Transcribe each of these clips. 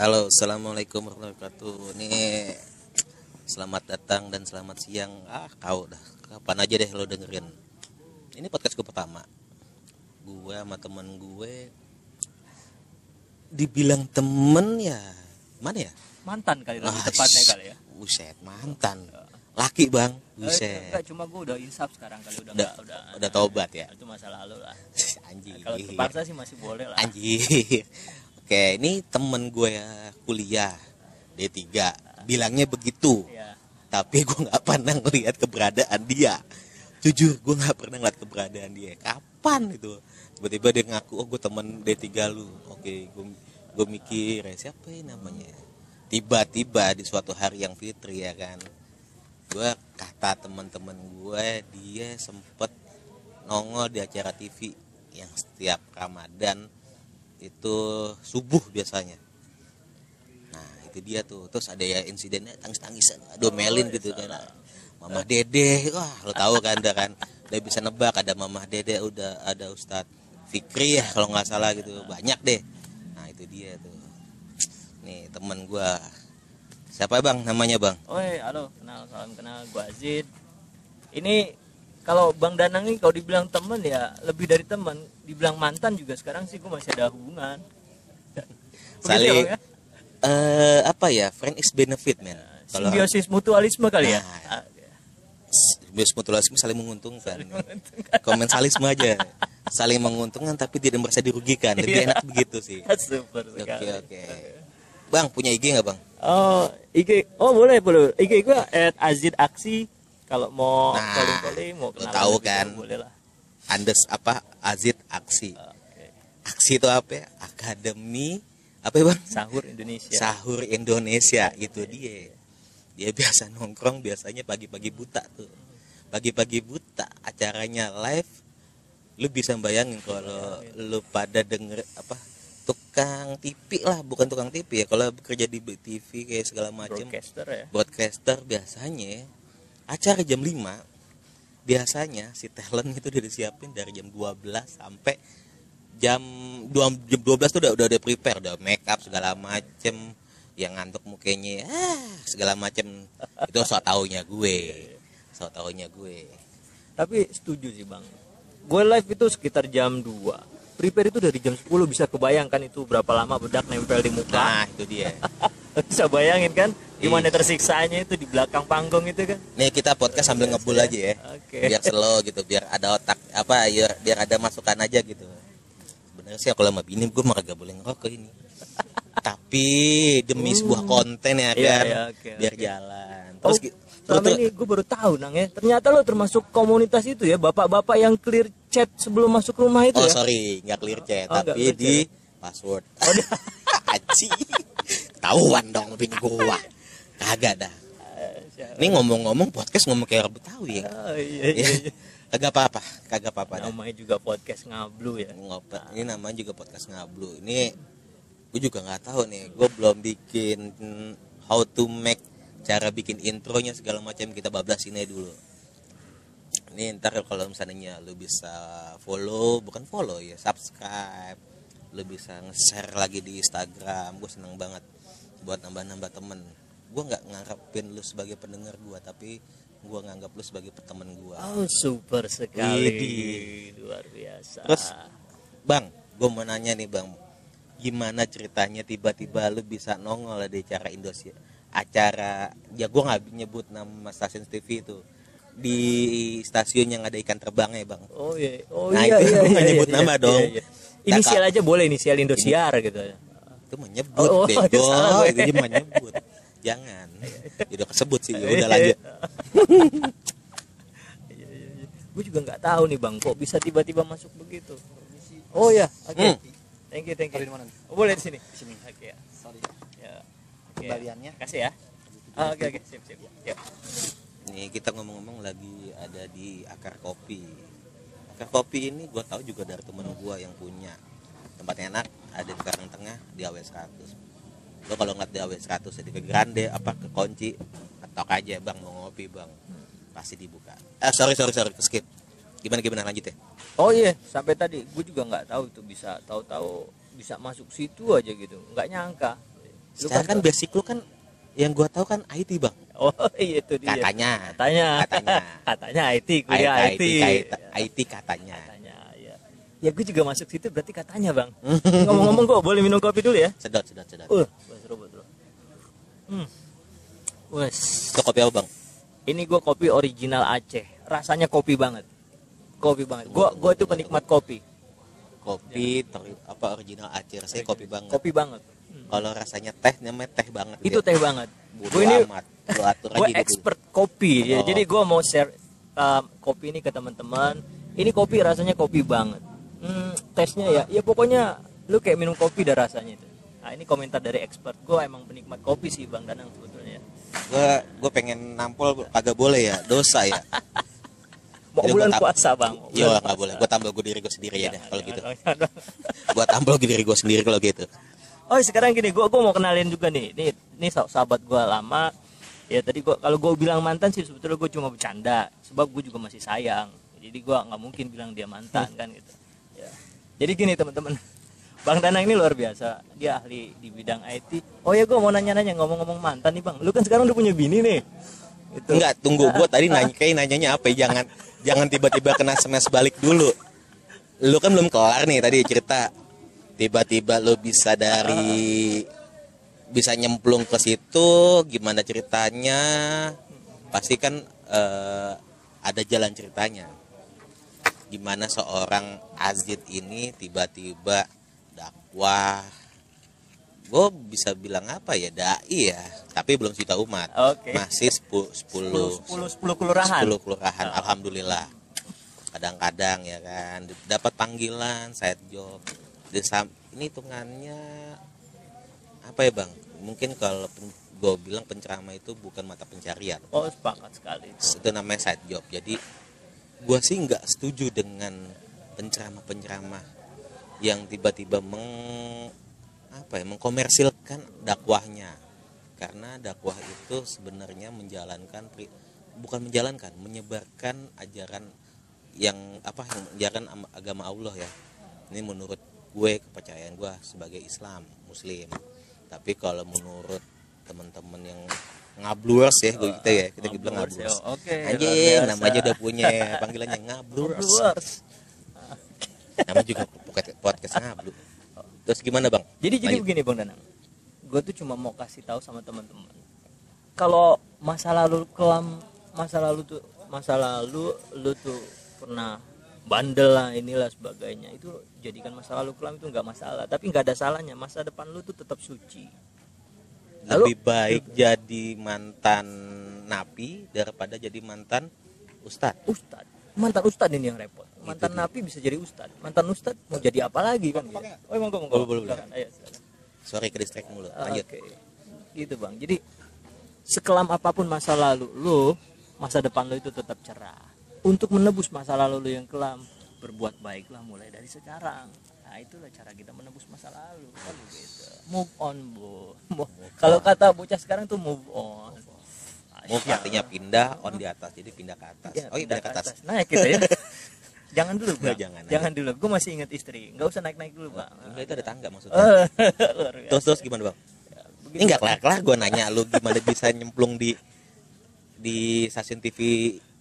Halo, assalamualaikum warahmatullahi wabarakatuh. Ini selamat datang dan selamat siang. Ah, kau dah. Kapan aja deh lo dengerin. Ini podcast gue pertama. Gue sama temen gue dibilang temen ya mana ya? mantan kali lebih Ah, tepatnya kali ya Buset, mantan. Laki bang, Eh, buset. enggak cuma gue udah insaf sekarang kali udah Udah, enggak udah udah tobat ya. itu masa lalu lah Anjing. kalau terpaksa sih masih boleh lah Anjir. Oke, ini temen gue ya kuliah D3. Bilangnya begitu. ya tapi gue nggak pernah ngelihat keberadaan dia. Jujur gue nggak pernah ngeliat keberadaan dia. Kapan itu? Tiba-tiba dia ngaku oh gue temen D3 lu. Oke gue gue mikir "Eh, siapa ya namanya? Tiba-tiba di suatu hari yang fitri ya kan? Gue kata teman-teman gue dia sempet nongol di acara TV yang setiap Ramadan itu subuh biasanya. Nah itu dia tuh. Terus ada ya insidennya tangis-tangisan. Domelin gitu kan. Mamah Dede. Wah lo tahu kan udah kan. Udah bisa nebak ada Mamah Dede Udah ada Ustadz Fikri ya Kalau nggak salah gitu. Banyak deh. Nah itu dia tuh. Nih temen gua. Siapa bang? Namanya bang? Oi, halo, kenal, salam kenal, gua Azid. Ini kalau Bang Danang ini kalau dibilang temen ya lebih dari temen, dibilang mantan juga sekarang sih gua masih ada hubungan. Ya, Saling ya? eh Apa ya Friend is benefit man Kalau Simbiosis mutualisme kali ya. Nah. Ah, Bios mutualisme saling menguntungkan Komensalisme aja Saling menguntungkan tapi tidak merasa dirugikan Lebih Iya. enak begitu sih Super Oke sekali. oke. Bang punya IG nggak bang? Oh, IG. Oh, boleh, boleh. IG gua @azid aksi. Kalau mau Nah, calling-calling, mau lo kenalan tahu gitu, kan. Boleh lah. Andes apa? Azid Aksi. Oke. Aksi itu apa? ya? Akademi apa ya bang? Sahur Indonesia. Sahur Indonesia itu dia. Dia biasa nongkrong biasanya pagi-pagi buta tuh. Pagi-pagi buta acaranya live. Lu bisa bayangin kalau lu pada denger apa tukang TV lah bukan tukang TV ya kalau bekerja di TV kayak segala macam Broadcaster ya. broadcaster biasanya acara jam 5 biasanya si talent itu udah disiapin dari jam 12 sampai jam 2 jam 12 tuh udah udah, udah prepare udah make up segala macem yang ngantuk mukanya ah segala macem itu so taunya gue so taunya gue Tapi setuju sih, Bang. Gue live itu sekitar jam 2. Prepare itu dari jam 10 bisa kebayangkan itu berapa lama bedak nempel di muka. nah itu dia bisa bayangin kan gimana Iya. tersiksanya itu di belakang panggung itu kan. nih kita podcast sambil ngebul aja ya Oke. biar slow gitu biar ada otak apa ya biar ada masukan aja gitu sebenarnya sih kalau sama bini gue mah kagak boleh ngerokok ini tapi demi sebuah konten ya Iya, kan iya, biar oke. jalan Oh, terus gi- terus selama tuh ini gue baru tahu nang ya. Ternyata lo termasuk komunitas itu ya, bapak-bapak yang clear chat sebelum masuk rumah itu oh ya. sorry nggak clear chat Oh, tapi clear di password Oh, Aci tahuan dong bini gua kagak dah. Ini ngomong-ngomong podcast ngomong kayak orang Betawi ya. Oh, iya, iya, Ya, iya. kagak apa-apa kagak apa-apa dah. Namanya juga podcast ngablu ya. ngopet ini namanya juga podcast ngablu. Ini gue juga nggak tahu nih gue belum bikin how to make cara bikin intronya segala macam kita bablas ini dulu. Ini ntar kalau misalnya lu bisa follow bukan follow ya subscribe. Lu bisa nge-share lagi di Instagram gue seneng banget buat nambah-nambah temen gue nggak ngarepin lu sebagai pendengar gue tapi gue nganggap lu sebagai temen gue Oh, super sekali. Widih. Luar biasa. Terus, Bang, gue mau nanya nih bang, gimana ceritanya tiba-tiba lu bisa nongol di acara Indonesia, acara ya gue nggak nyebut nama stasiun TV itu di stasiun yang ada ikan terbangnya bang. Oh iya. Oh Nah, iya itu iya. iya, nyebut iya, nama iya, dong. iya. Inisial aja boleh inisial Indosiar gitu. Itu menyebut Oh, oh, bego, itu menyebut. Jangan, Ya udah kesebut sih, ya udah lanjut. Gue juga nggak tahu nih bang, kok bisa tiba-tiba masuk begitu. Oh ya, oke. Hmm. Thank you, thank you. Mana? Oh, boleh di sini. Di sini. Oke ya. Sorry. Ya. Oke. Kembaliannya. Kasih ya. Ah, Oke oke, sip sip. Ya. Nih kita ngomong-ngomong lagi ada di akar kopi. Akar kopi ini gue tahu juga dari temen gue yang punya tempatnya enak ada di Karang Tengah di AW 100 lo kalau ngeliat di AW 100 ya di ke Grande apa ke kunci ketok aja bang mau ngopi bang pasti dibuka. Eh sorry sorry sorry skip. Gimana gimana lanjut ya? Oh iya, sampai tadi gue juga nggak tahu itu bisa tahu-tahu bisa masuk situ aja gitu. Nggak nyangka. secara kan basic lu kan yang gua tahu kan IT bang. Oh iya itu dia. Katanya. Katanya. Katanya. katanya IT kuliah IT, IT, IT, IT katanya. Katanya ya ya gue juga masuk situ berarti katanya bang. Ngomong-ngomong kok boleh minum kopi dulu ya? Sedot sedot sedot. Uh hmm. Wes. Itu kopi apa bang? Ini gue kopi original Aceh. Rasanya kopi banget. Kopi banget. Gue gue itu penikmat kopi. Kopi ter- apa original Aceh. Saya kopi banget. Kopi banget. Kalau rasanya teh namanya teh banget itu teh banget. Gue ini atur gue aja gitu. expert kopi. Ya Oh. jadi gue mau share um, kopi ini ke teman-teman. Ini kopi rasanya kopi banget. Hmm, tesnya ya. Ya pokoknya lu kayak minum kopi dah rasanya itu nah ini komentar dari expert gue emang penikmat kopi sih bang Danang sebetulnya gua gua pengen nampol kagak boleh ya dosa ya mau Jadi bulan puasa bang Iya nggak boleh gua tampil gue diri gue sendiri ya deh kalau gitu jangan, jangan. gua tampil diri gue sendiri kalau gitu Oh sekarang gini, gue gua mau kenalin juga nih. Ini ini sah- sahabat gue lama. Ya tadi gua kalau gue bilang mantan sih sebetulnya gue cuma bercanda. Sebab gue juga masih sayang. Jadi gue nggak mungkin bilang dia mantan kan gitu. Ya. Jadi gini teman-teman. Bang Danang ini luar biasa. Dia ahli di bidang IT. Oh ya gue mau nanya-nanya ngomong-ngomong mantan nih bang. Lu kan sekarang udah punya bini nih. Itu. Enggak, tunggu gua tadi nanya kayak nanyanya apa ya? Jangan jangan tiba-tiba kena smash balik dulu. Lu kan belum kelar nih tadi cerita. Tiba-tiba lu bisa dari bisa nyemplung ke situ, gimana ceritanya? Pasti kan eh, ada jalan ceritanya. Gimana seorang Azid ini tiba-tiba dakwah gue bisa bilang apa ya? Dai ya tapi belum juta umat. Oke. masih 10 10 10 10 10 kelurahan. 10 kelurahan alhamdulillah. Kadang-kadang ya kan dapat panggilan side job. Di sam- ini hitungannya apa ya bang? Mungkin kalau gue bilang penceramah itu bukan mata pencarian. Oh sepakat sekali. itu. Namanya side job. Jadi gue sih nggak setuju dengan penceramah-penceramah yang tiba-tiba meng apa ya mengkomersilkan dakwahnya karena dakwah itu sebenarnya menjalankan bukan menjalankan menyebarkan ajaran yang apa yang ajaran am- agama Allah ya ini menurut gue kepercayaan gue sebagai Islam Muslim tapi kalau menurut teman-teman yang ngablurs ya gue kita ya kita bilang Ngablurs ya, ngablurs Oke. luar anjing biasa. namanya udah punya panggilannya ngablurs Ngablurs. Namanya juga podcast podcast ngablu terus gimana bang Jadi jadi Lanjut. begini Bang Danang. Gue tuh cuma mau kasih tahu sama teman-teman. Kalau masa lalu kelam masa lalu tuh masa lalu lu tuh pernah bandel lah inilah sebagainya itu jadikan masa lalu kelam itu nggak masalah tapi nggak ada salahnya masa depan lu tuh tetap suci Lalu- lebih baik jadi mantan napi daripada jadi mantan ustadz ustad mantan ustad ini yang repot mantan dia. napi bisa jadi ustad mantan ustad mau jadi apa lagi kan gitu. oh emang gue mau Boleh, boleh, ayo silakan. sorry ke distract mulu Ah, lanjut Oke. Gitu bang. Jadi sekelam apa pun masa lalu lu, masa depan lu itu tetap cerah. Untuk menebus masa lalu lu yang kelam, berbuat baiklah mulai dari sekarang. Nah itulah cara kita menebus masa lalu. Kan gitu. Move on bu. Kalau kata bocah sekarang tuh move on. Move Asyik. artinya pindah on di atas jadi pindah ke atas Ya, oh iya pindah ke atas Naik gitu ya. jangan dulu bang. Jangan, jangan dulu. Gue masih ingat istri. Nggak usah naik naik dulu bang. enggak itu ada tangga maksudnya biasa. terus terus gimana bang Begitu. ini nggak kelar kelar gue nanya lu gimana bisa nyemplung di di stasiun TV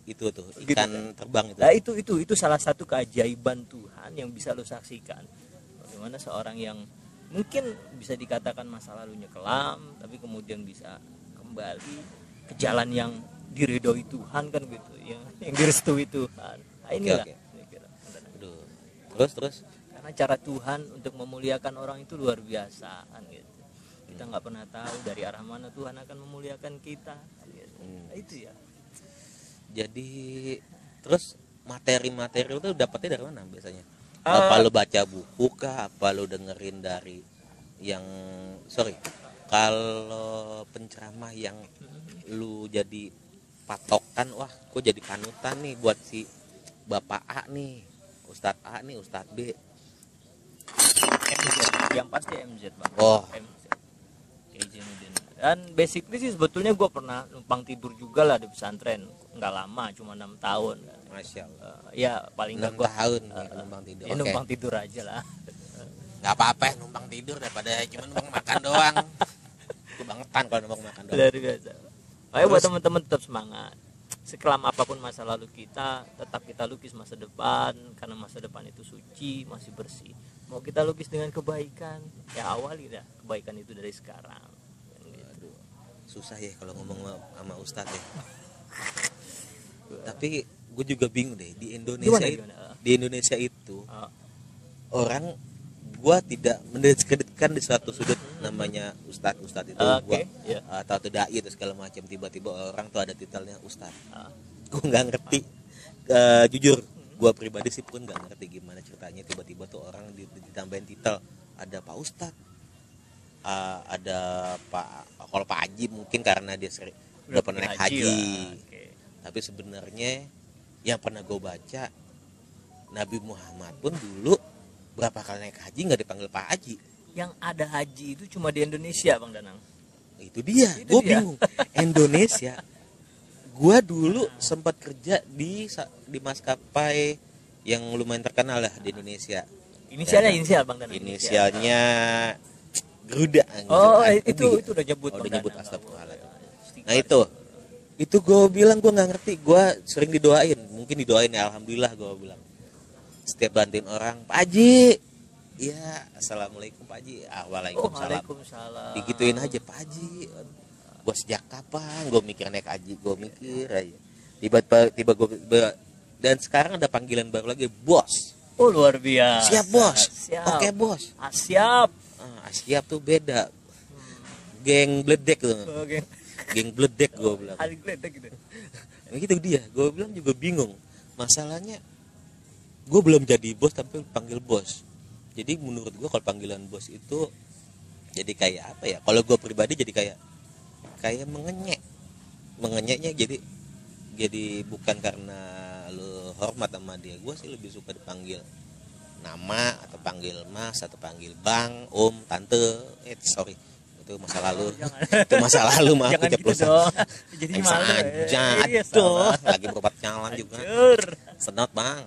itu tuh Gitu, ikan terbang itu Nah itu itu itu salah satu keajaiban Tuhan yang bisa lo saksikan. Bagaimana seorang yang mungkin bisa dikatakan masa lalunya kelam, tapi kemudian bisa kembali ke jalan yang diridhoi Tuhan kan gitu, yang yang direstui Tuhan. Nah, inilah. Aduh. terus terus Karena cara Tuhan untuk memuliakan orang itu luar biasa kan gitu. Kita nggak pernah tahu dari arah mana Tuhan akan memuliakan kita. kan gitu. Hmm. Nah, itu ya. jadi terus materi-materi itu dapetnya dari mana biasanya Eh, apa lu baca buku kah apa lu dengerin dari yang sorry kalau penceramah yang lu jadi patokan wah kok jadi panutan nih buat si bapak A nih Ustadz A nih Ustadz B. MZ yang pasti MZ bang. Oh. MZ dan basically sih sebetulnya gue pernah numpang tidur juga lah di pesantren. Nggak lama cuma enam tahun. Masya Allah. Eh, ya paling enam gue tahun nih numpang tidur. ya, oke. numpang tidur aja lah. Nggak apa-apa numpang tidur daripada cuma numpang makan doang makan kalau mau makan doang. Luar biasa Ayo buat teman-teman tetap semangat. Sekelam apa pun masa lalu kita tetap kita lukis masa depan karena masa depan itu suci masih bersih. Mau kita lukis dengan kebaikan ya awali dah kebaikan itu dari sekarang. Aduh, susah ya kalau ngomong sama- sama ustadz ya. Tapi gue juga bingung deh di Indonesia Gimana, itu- gimana? di Indonesia itu Ah, orang gua tidak mendiskreditkan di suatu sudut namanya ustadz ustadz itu Oke, gua ya. atau atau dai itu segala macam tiba-tiba orang tuh ada titelnya ustadz ah. gue nggak ngerti Eh, jujur gua pribadi sih pun nggak ngerti gimana ceritanya tiba-tiba tuh orang di- ditambahin titel ada pak ustadz Ah, ada pak kalau pak haji mungkin karena dia sering udah pernah naik haji, lah. Oke. tapi sebenarnya yang pernah gue baca Nabi Muhammad pun dulu berapa kali naik haji nggak dipanggil Pak Haji. Yang ada haji itu cuma di Indonesia bang Danang. Itu dia gue bingung. Indonesia. Gue dulu sempat kerja di di maskapai yang lumayan terkenal lah di Indonesia. Inisialnya Ya. inisial bang Danang. inisialnya Garuda oh Ah, itu itu udah nyebut Oh, udah nyebut, astagfirullahaladzim. Nah itu. Itu gue bilang gue nggak ngerti. Gue sering didoain. Mungkin didoain ya alhamdulillah gue bilang setiap bantuin orang Pak Haji. Ya assalamualaikum Pak Haji. Ah, oh waalaikumsalam. waalaikumsalam. Digituin aja Pak Haji gue sejak kapan gue mikir naik haji gue mikir aja. Tiba-tiba tiba gue dan sekarang ada panggilan baru lagi bos. Oh luar biasa. Siap bos. Siap. Oke bos. Ah, siap. Ah, siap tuh beda. Geng bledek tuh. Oke geng. Bledek gue bilang. Hari gitu. Nah, gitu dia. Gue bilang juga bingung. Masalahnya gue belum jadi bos tapi panggil bos. Jadi menurut gue kalau panggilan bos itu jadi kayak apa ya? Kalau gue pribadi jadi kayak kayak mengenyek. Mengenyeknya jadi jadi bukan karena lo hormat sama dia. Gue sih lebih suka dipanggil nama atau panggil mas atau panggil bang om tante. Eh sorry. Itu masa lalu. Jangan. Itu masa lalu mah aku gitu dong. Jadi malu. aja Iya, aduh. lagi berobat jalan juga. Hancur. Senot bang.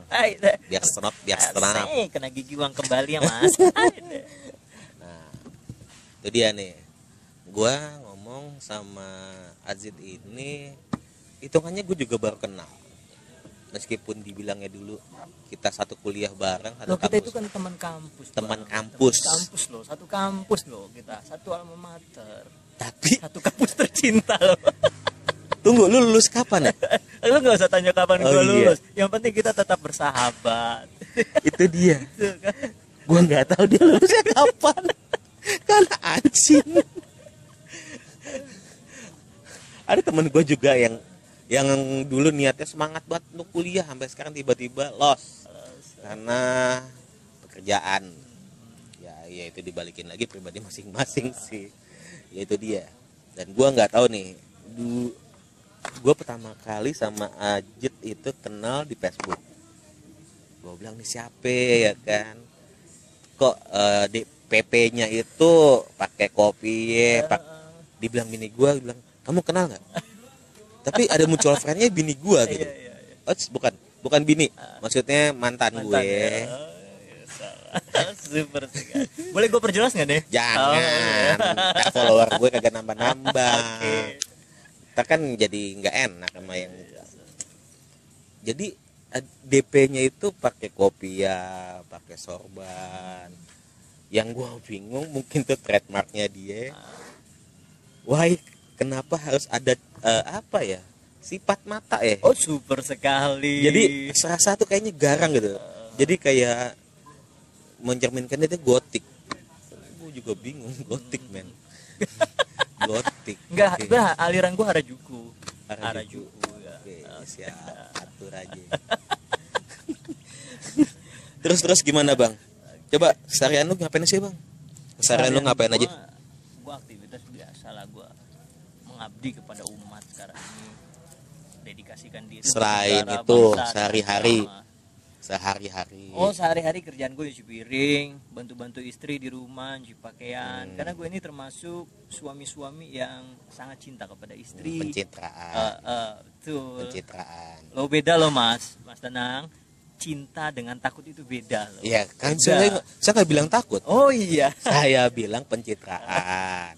Biar senot biar Asik, kena gigi uang kembali ya mas. Nah itu dia nih. Gua ngomong sama Azid ini hitungannya gue juga baru kenal. Meskipun dibilangnya dulu kita satu kuliah bareng satu Loh, kita itu kampus. kan teman kampus Teman Bang. kampus. Teman kampus loh satu kampus loh kita. Satu alma mater. Tapi satu kampus tercinta loh tunggu lu lulus kapan ya? Lu nggak usah tanya kapan Oh, gua iya. lulus. Yang penting kita tetap bersahabat. Itu dia. Kan. gua nggak tahu dia lulusnya kapan. Karena anjing. Ada temen gue juga yang yang dulu niatnya semangat buat untuk kuliah sampai sekarang tiba-tiba los. Karena pekerjaan. Ya ya itu dibalikin lagi pribadi masing-masing sih. Ya itu dia. Dan gua nggak tahu nih du gue pertama kali sama Ajit itu kenal di Facebook. Gue bilang nih siapa ya kan? Kok eh, di PP-nya itu pakai kopi ya pak dibilang bini gue bilang kamu kenal nggak? Tapi ada muncul friendnya bini gue gitu. Iya, iya, iya. oh, bukan bukan bini maksudnya mantan, Mantan gue ya. Oh, iya, super sekali. Boleh gue perjelas nggak deh? Jangan. Oh, iya. Follower gue kagak nambah-nambah. Oke. Kita kan jadi nggak enak sama yang jadi DP-nya itu pakai kopi ya pakai sorban. Yang gua bingung mungkin tuh trademarknya dia. Why kenapa harus ada eh, apa ya sifat mata ya? Oh super sekali. Jadi serasa tuh kayaknya garang gitu. Jadi kayak mencerminkan dia tuh gotik. Gue juga bingung gotik men. Gotik Enggak, Oke. gua aliran gua Harajuku. Harajuku. Harajuku ya. Oke, siap atur aja. terus terus gimana bang? Coba seharian lu ngapain sih bang? Seharian lu ngapain aja? Gua- Gua aktivitas biasa lah gua mengabdi kepada umat sekarang ini. Dedikasikan diri Selain itu, sehari-hari. Sehari-hari. Oh sehari-hari kerjaan gue nyuci piring, bantu-bantu istri di rumah, nyuci pakaian. Hmm. Karena gue ini termasuk suami-suami yang sangat cinta kepada istri. pencitraan. Eh, eh, tuh. pencitraan. Lo beda lo mas, mas tenang. Cinta dengan takut itu beda loh. Iya kan Beda. saya saya nggak bilang takut. Oh iya. Saya bilang pencitraan.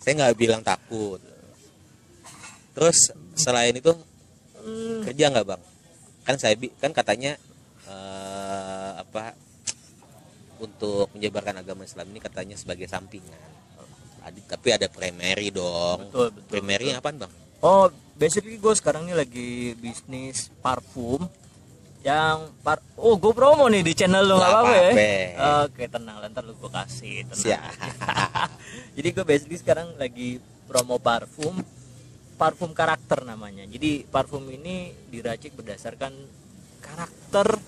saya nggak bilang takut terus selain itu Hmm, kerja nggak bang kan saya kan katanya eh, apa untuk menyebarkan agama Islam ini katanya sebagai sampingan. Adi- tapi ada primary dong. Betul betul primary betul. apaan bang? Oh basically gue sekarang ini lagi bisnis parfum yang par oh gue promo nih di channel lo nggak apa-apa ya? oke tenang ntar lu gue kasih tenang. Jadi gue basically sekarang lagi promo parfum parfum karakter namanya. Jadi parfum ini diracik berdasarkan karakter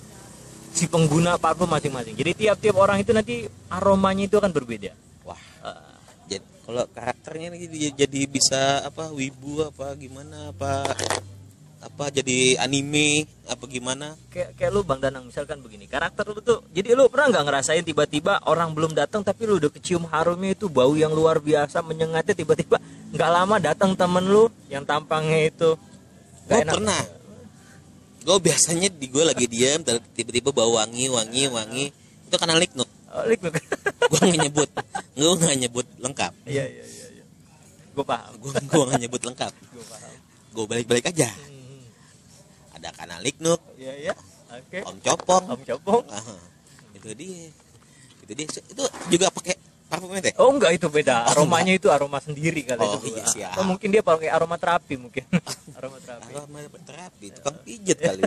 si pengguna parfum masing-masing. Jadi tiap-tiap orang itu nanti aromanya itu akan berbeda. Wah. Eh, jadi kalau karakternya jadi, jadi bisa apa wibu apa gimana apa apa jadi anime apa gimana? Kayak kayak lu bang Danang misalkan begini. Karakter lu tuh jadi lu pernah nggak ngerasain tiba-tiba orang belum datang tapi lu udah kecium harumnya itu bau yang luar biasa menyengatnya tiba-tiba nggak lama datang temen lu yang tampangnya itu nggak Gua pernah. Gue biasanya di gue lagi diam tiba-tiba bau wangi wangi wangi. Itu karena liknuk oh, lik lik. gue nggak nyebut. Gue nggak nyebut lengkap. Iya iya iya iya. Gue paham. Gue gue nggak nyebut lengkap. Gue paham. Gue balik-balik aja. Hmm, ada karena liknuk iya iya. Oke. Om copong. Om copong. Ah, itu dia. Itu dia. Itu juga pakai parfumnya teh? Oh enggak itu beda, Oh, aromanya itu aroma sendiri kali Oh, itu. iya, siap. Atau mungkin dia pakai aroma terapi mungkin. aroma terapi. aroma terapi tukang pijet kali.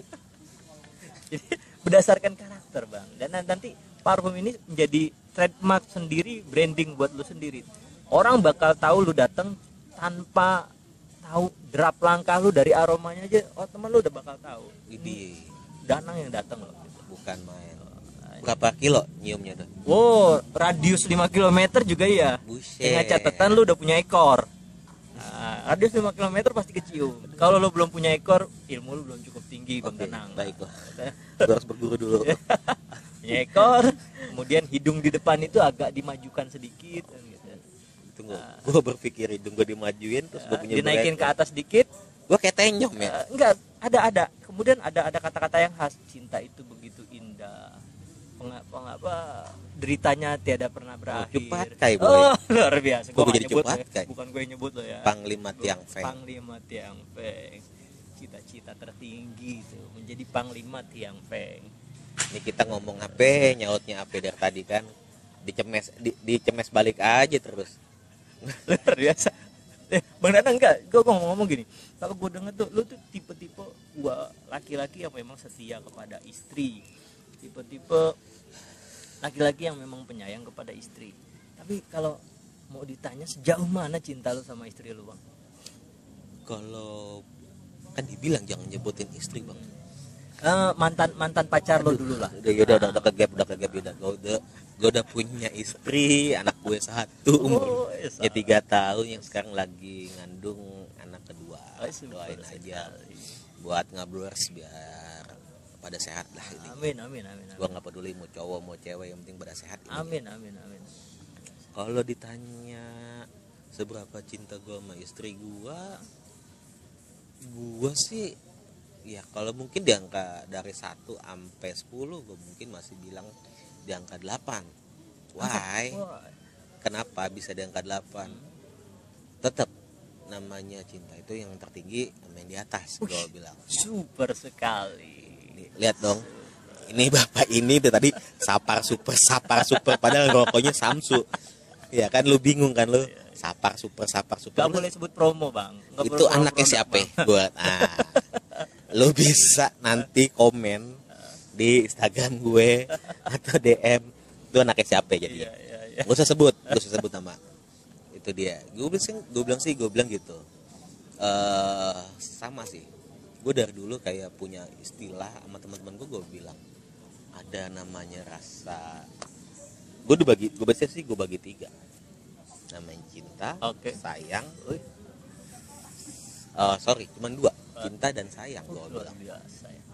Jadi berdasarkan karakter bang. Dan nan- nanti parfum ini menjadi trademark sendiri branding buat lu sendiri. Orang bakal tahu lu datang tanpa tahu drap langkah lu dari aromanya aja. Oh teman lu udah bakal tahu. Ini danang yang datang loh. Bukan main berapa kilo nyiumnya tuh? Wow radius 5 km juga ya buset. Dengan catatan lu udah punya ekor. Nah, radius 5 km pasti kecium. Kalau lu belum punya ekor ilmu lu belum cukup tinggi bang Oke, danang. baiklah gue harus berguru dulu. Punya ekor kemudian hidung di depan itu agak dimajukan sedikit kan gitu. tunggu gue berpikir hidung gue dimajuin terus gue punya dinaikin ke atas sedikit gue kayak tenyom ya? Eh, enggak ada ada. Kemudian ada ada kata-kata yang khas cinta itu Penga- pengapa deritanya tiada pernah berakhir. Cepat, Kai, boy. oh luar biasa. Nggak jadi nyebut ya. Kai. bukan gue nyebut lo ya. Panglima tiang feng. Panglima tiang feng. Cita-cita tertinggi itu. Menjadi panglima tiang feng. Ini kita ngomong apa nyautnya apa dari tadi kan. Dicemes di, dicemes balik aja terus. Luar biasa. Eh, bang Danang enggak. Gue ngomong-ngomong gini. Kalau gue denger tuh lu tuh tipe-tipe gua laki-laki yang memang setia kepada istri? Tipe-tipe laki-laki yang memang penyayang kepada istri. Tapi kalau mau ditanya sejauh mana cinta lu sama istri lu bang? Kalau kan dibilang jangan nyebutin istri bang. Eh, mantan mantan pacar lo dulu lah. udah yaudah udah, udah kegap udah kegap udah. Gue udah gue udah punya istri anak gue satu. Umur Oh, iya, ya tiga tahun yang sekarang lagi ngandung anak kedua. Doain aja buat ngablurs biar pada sehat lah ini amin amin amin gue nggak peduli mau cowok mau cewek yang penting pada sehat ini. amin amin amin. Kalau ditanya seberapa cinta gue sama istri gue gue sih ya kalau mungkin di angka dari 1 sampai 10 gue mungkin masih bilang di angka 8 why? Kenapa bisa di angka 8 tetap namanya cinta itu yang tertinggi yang di atas gue bilang. super sekali lihat dong. Ini bapak ini tuh tadi sapar super sapar super padahal rokoknya Samsu. Ya kan lu bingung kan lu? Sapar super sapar super. Gak boleh sebut promo bang. Nggak itu promo anaknya siapa Bang. buat ah. Lu bisa nanti komen di Instagram gue atau DM itu anaknya siapa jadi? Iya iya iya. Gak usah sebut gak usah sebut nama. Itu dia. Gue bilang sih gue bilang sih gue bilang gitu. Eh sama sih gue dari dulu kayak punya istilah sama teman-teman gue gue bilang ada namanya rasa gue dibagi gue baca sih gue bagi tiga. Namanya cinta Oke. sayang Eh, sorry cuman dua cinta dan sayang gue bilang.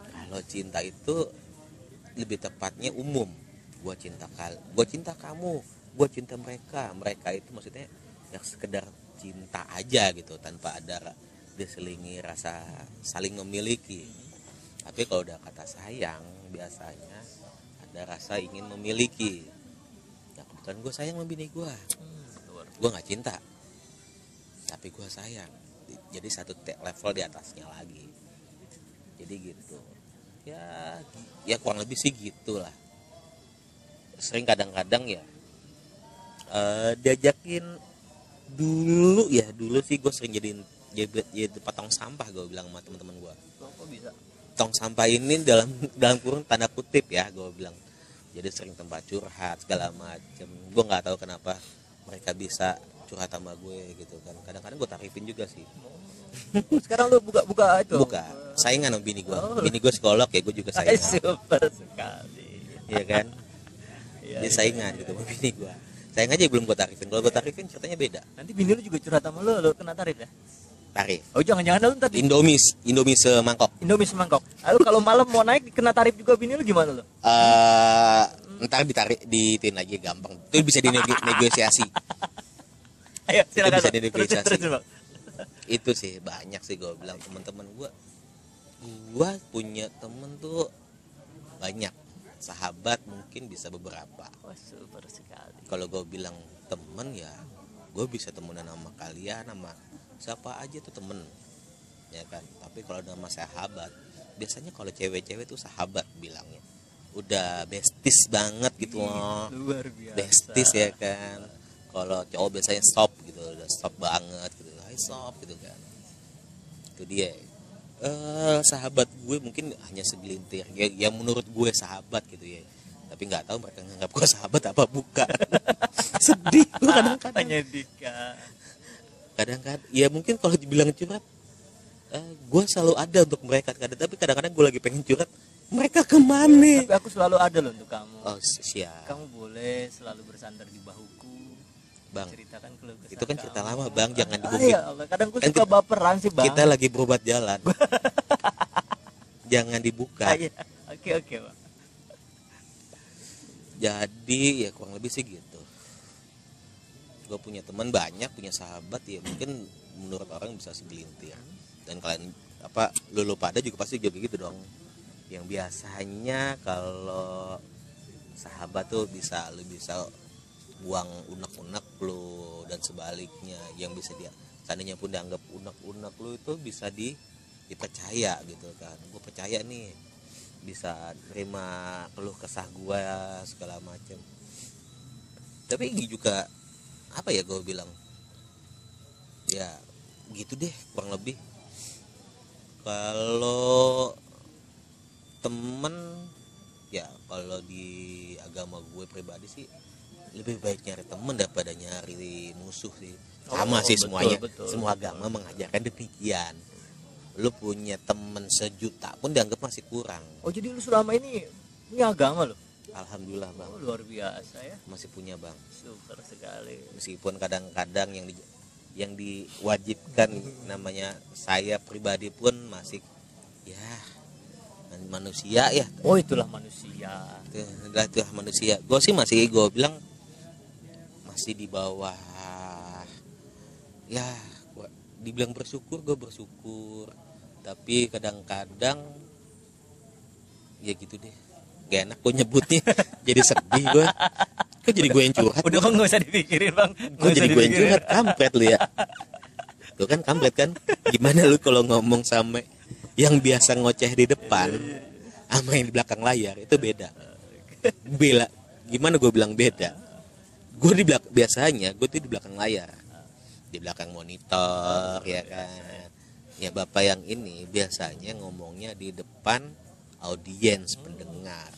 kalau cinta itu lebih tepatnya umum. Gue cinta kal gue cinta kamu gue cinta mereka. Mereka itu maksudnya yang sekedar cinta aja gitu tanpa ada diselingi rasa saling memiliki. Tapi kalau udah kata sayang biasanya ada rasa ingin memiliki. Ya kebetulan gue sayang sama bini gue Hmm, gue nggak cinta tapi gue sayang. Jadi satu level di atasnya lagi. Jadi gitu. Ya ya kurang lebih sih gitulah. Sering kadang-kadang ya eh, diajakin dulu ya dulu sih gue sering jadiin jadi, jadi potong sampah gue bilang sama teman-teman gue kok bisa? Tong sampah ini dalam dalam kurung tanda kutip ya gue bilang. Jadi sering tempat curhat segala macem. Gue nggak tahu kenapa mereka bisa curhat sama gue gitu kan. Kadang-kadang gue tarifin juga sih. Sekarang lu buka buka itu? Buka. Saingan sama bini gue Oh. bini gue psikolog ya gue juga Ay, saingan. super sekali. Iya kan? Iya, dia iya. saingan gitu sama bini gue sayang aja belum gue tarifin. Kalau gue tarifin ceritanya beda. Nanti bini lu juga curhat sama lu lu kena tarif ya tarif oh jangan-jangan lu ntar di Indomie Indomie semangkok. Indomie semangkok. Lalu kalau malam mau naik kena tarif juga bini lu gimana lu? Eh ntar ditarik ditin lagi gampang. Itu bisa dinegosiasi ayo silakan bisa Bang. Terus, dinegosiasi. terus, Bang. itu sih banyak sih gue bilang. Teman-teman gue gue punya temen tuh banyak. Sahabat mungkin bisa beberapa. Oh super sekali. Kalau gue bilang temen ya gue bisa temenan sama kalian sama siapa aja tuh temen ya kan? Tapi kalau nama sahabat biasanya kalau cewek-cewek tuh sahabat bilangnya. Udah besties banget gitu loh. luar biasa. Besties ya kan? Kalau cowok biasanya stop gitu udah stop banget gitu. Hai stop gitu kan. Itu dia. Eh sahabat gue mungkin hanya segelintir. Ya, yang menurut gue sahabat gitu ya. Tapi nggak tahu mereka nganggap gue sahabat apa bukan. Sedih gue kadang-kadang. Dika kadang-kadang ya mungkin kalau dibilang curhat eh, gue selalu ada untuk mereka kadang tapi kadang-kadang gue lagi pengen curhat mereka ke mana? Tapi aku selalu ada loh untuk kamu. Oh siap. Kamu boleh selalu bersandar di bahuku bang ceritakan keluh kesah itu kan cerita kamu. lama bang jangan Ah, dibungkit. ya Allah kadang gue Kan suka kita- baperan sih bang. kita lagi berobat jalan. Jangan dibuka. Ah, iya. oke oke bang. Jadi ya kurang lebih sih gitu gue punya teman banyak punya sahabat ya mungkin menurut orang bisa segelintir. Dan kalian apa lu lu pada juga pasti juga gitu dong. Yang biasanya kalau sahabat tuh bisa lu bisa buang unek-unek lu dan sebaliknya. Yang bisa dia seandainya pun dianggap unek-unek lu itu bisa di dipercaya gitu kan. Gue percaya nih bisa terima keluh kesah gua segala macem. Tapi juga apa ya gue bilang? Ya gitu deh kurang lebih. Kalau temen ya kalau di agama gue pribadi sih lebih baik nyari temen daripada nyari musuh sih. Sama Oh, sih betul, semuanya. betul, semua betul. agama mengajarkan demikian. Lu punya temen sejuta pun dianggap masih kurang. Oh jadi lu selama ini ini agama loh alhamdulillah bang. Oh, luar biasa ya. Masih punya bang. Super sekali. Meskipun kadang-kadang yang di, yang diwajibkan namanya saya pribadi pun masih ya manusia ya. Oh itulah manusia. Itu adalah itulah manusia. Gue sih masih gue bilang masih di bawah ya gua dibilang bersyukur gue bersyukur. Tapi kadang-kadang ya gitu deh gak enak gue nyebutnya. Jadi sedih gue kok jadi gue yang curhat? Udah bang nggak usah dipikirin bang. Kok Nggak jadi gue yang curhat? Kampret lu ya. Tuh kan kampret kan? Gimana lu kalau ngomong sama Yang biasa ngoceh di depan Sama yang di belakang layar? Itu beda. Bela Gimana gue bilang beda? Gue di belakang Biasanya gue tuh di belakang layar. Di belakang monitor Ya kan? Ya bapak yang ini Biasanya ngomongnya di depan Audiens pendengar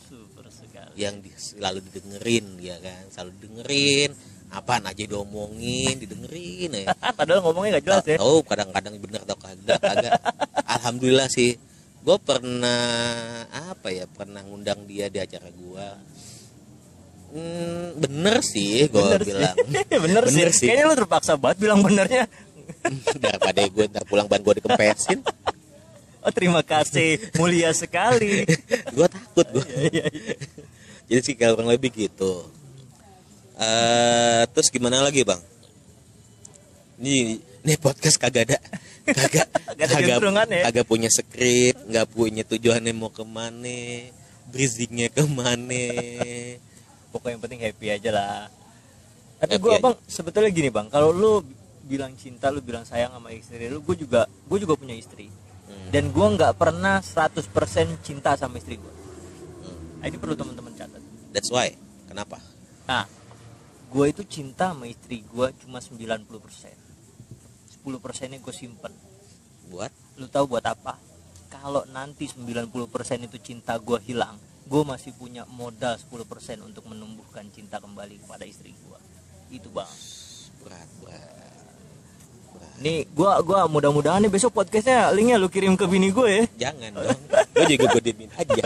yang di, selalu didengerin ya kan? Selalu dengerin apaan aja diomongin didengerin ya. Padahal ngomongnya nggak jelas ya. tahu kadang-kadang bener atau kagak kagak. Alhamdulillah sih gue pernah apa ya pernah ngundang dia di acara gue hmm, bener sih gue bilang sih. bener, Bener sih. sih. kayaknya lu terpaksa banget bilang benernya. Daripada gue ntar pulang ban gue dikempesin. Oh terima kasih mulia sekali. Gue takut gue Iya, iya. Jadi sih kurang lebih gitu eh terus gimana lagi bang ini ini podcast kagak ada kagak Kagak ya? kagak punya skrip nggak punya tujuannya mau ke mana bridgingnya ke mana pokoknya yang penting happy aja lah tapi aja. bang sebetulnya gini bang kalau lu bilang cinta lu bilang sayang sama istri lu gue juga gue juga punya istri Hmm. dan gue nggak pernah 100% cinta sama istri gue Hmm. nah, ini perlu teman-teman catat That's why. Kenapa? nah gue itu cinta sama istri gue cuma 90% 10 persennya gue simpen Buat lu tahu buat apa kalau nanti 90% itu cinta gue hilang gue masih punya modal 10% untuk menumbuhkan cinta kembali kepada istri gue itu bang berat, berat. Nih gua gua mudah-mudahan nih besok podcastnya linknya lu kirim ke bini gue ya. Jangan dong. Gue juga gue diemin aja.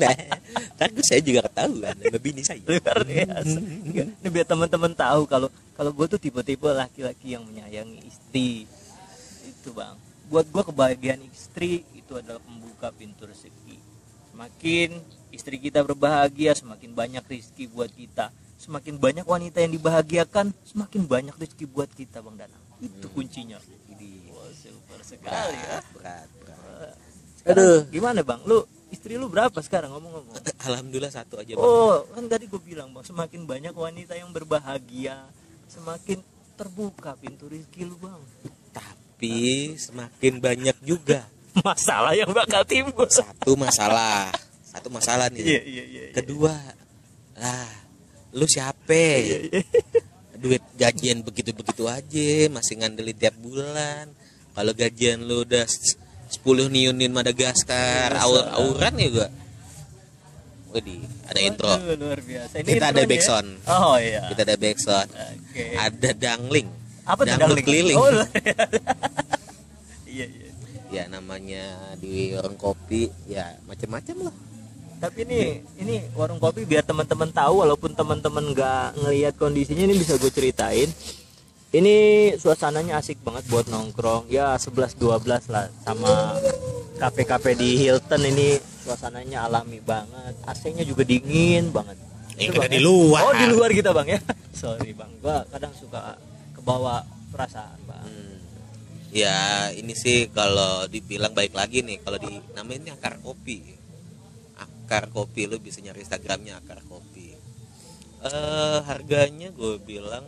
nah, kan saya juga ketahuan sama bini saya. luar biasa. Ini biar teman-teman tahu kalau kalau gue tuh tipe-tipe laki-laki yang menyayangi istri. Itu bang. Buat gue kebahagiaan istri itu adalah pembuka pintu rezeki. Semakin istri kita berbahagia semakin banyak rezeki buat kita. Semakin banyak wanita yang dibahagiakan semakin banyak rezeki buat kita bang Danang itu kuncinya Ini Wah, super sekali ya berat, berat, berat. Sekarang, Aduh. gimana bang lu istri lu berapa sekarang ngomong-ngomong Alhamdulillah satu aja. Bang. Oh, kan tadi gue bilang bang, semakin banyak wanita yang berbahagia, semakin terbuka pintu rezeki lu bang. Tapi semakin banyak juga Masalah yang bakal timbul. satu masalah. Satu masalah nih. Iya iya iya. Kedua, lah, lu siapa? Duit gajian begitu-begitu aja, masih ngandelin tiap bulan. Kalau gajian lu udah s- 10 niunin Madagaskar, aur-auran juga. Widih, ada intro. Waduh, luar biasa. Ini Kita ada ya? backsound. Oh iya. Kita ada backsound. Oke. Ada dangling. Apa tuh dangdut dangling? keliling. Oh, iya iya. Ya namanya di warung kopi, ya macam-macam lah. Tapi ini ini warung kopi biar teman-teman tahu walaupun teman-teman nggak ngelihat kondisinya ini bisa gue ceritain. Ini suasananya asik banget buat nongkrong. Ya 11 12 lah sama kafe-kafe di Hilton ini suasananya alami banget. AC-nya juga dingin banget. Ya, kita Bang, di luar. Oh, di luar kita, Bang ya. Sorry, Bang. Gua kadang suka kebawa perasaan, Bang. Hmm. Ya ini sih kalau dibilang baik lagi nih kalau di namanya akar kopi. Akar kopi lu bisa nyari Instagramnya akar kopi. Eh harganya gue bilang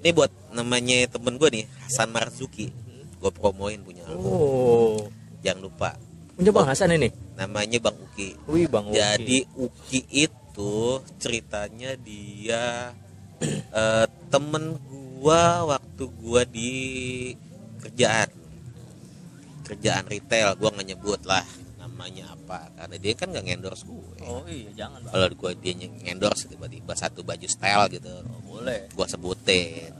ini buat namanya temen gue nih Hasan Marzuki. Gue promoin punya lu. Oh. Jangan lupa Punya Bang Hasan ini. namanya Bang Uki. Wih, Bang. oke. Jadi Uki itu ceritanya dia eh, temen gua waktu gua di kerjaan kerjaan retail gua nggak nyebut lah namanya apa karena dia kan nggak endorse gue Oh iya, jangan, kalau gua dia endorse tiba-tiba satu baju style gitu Oh, boleh. gua sebutin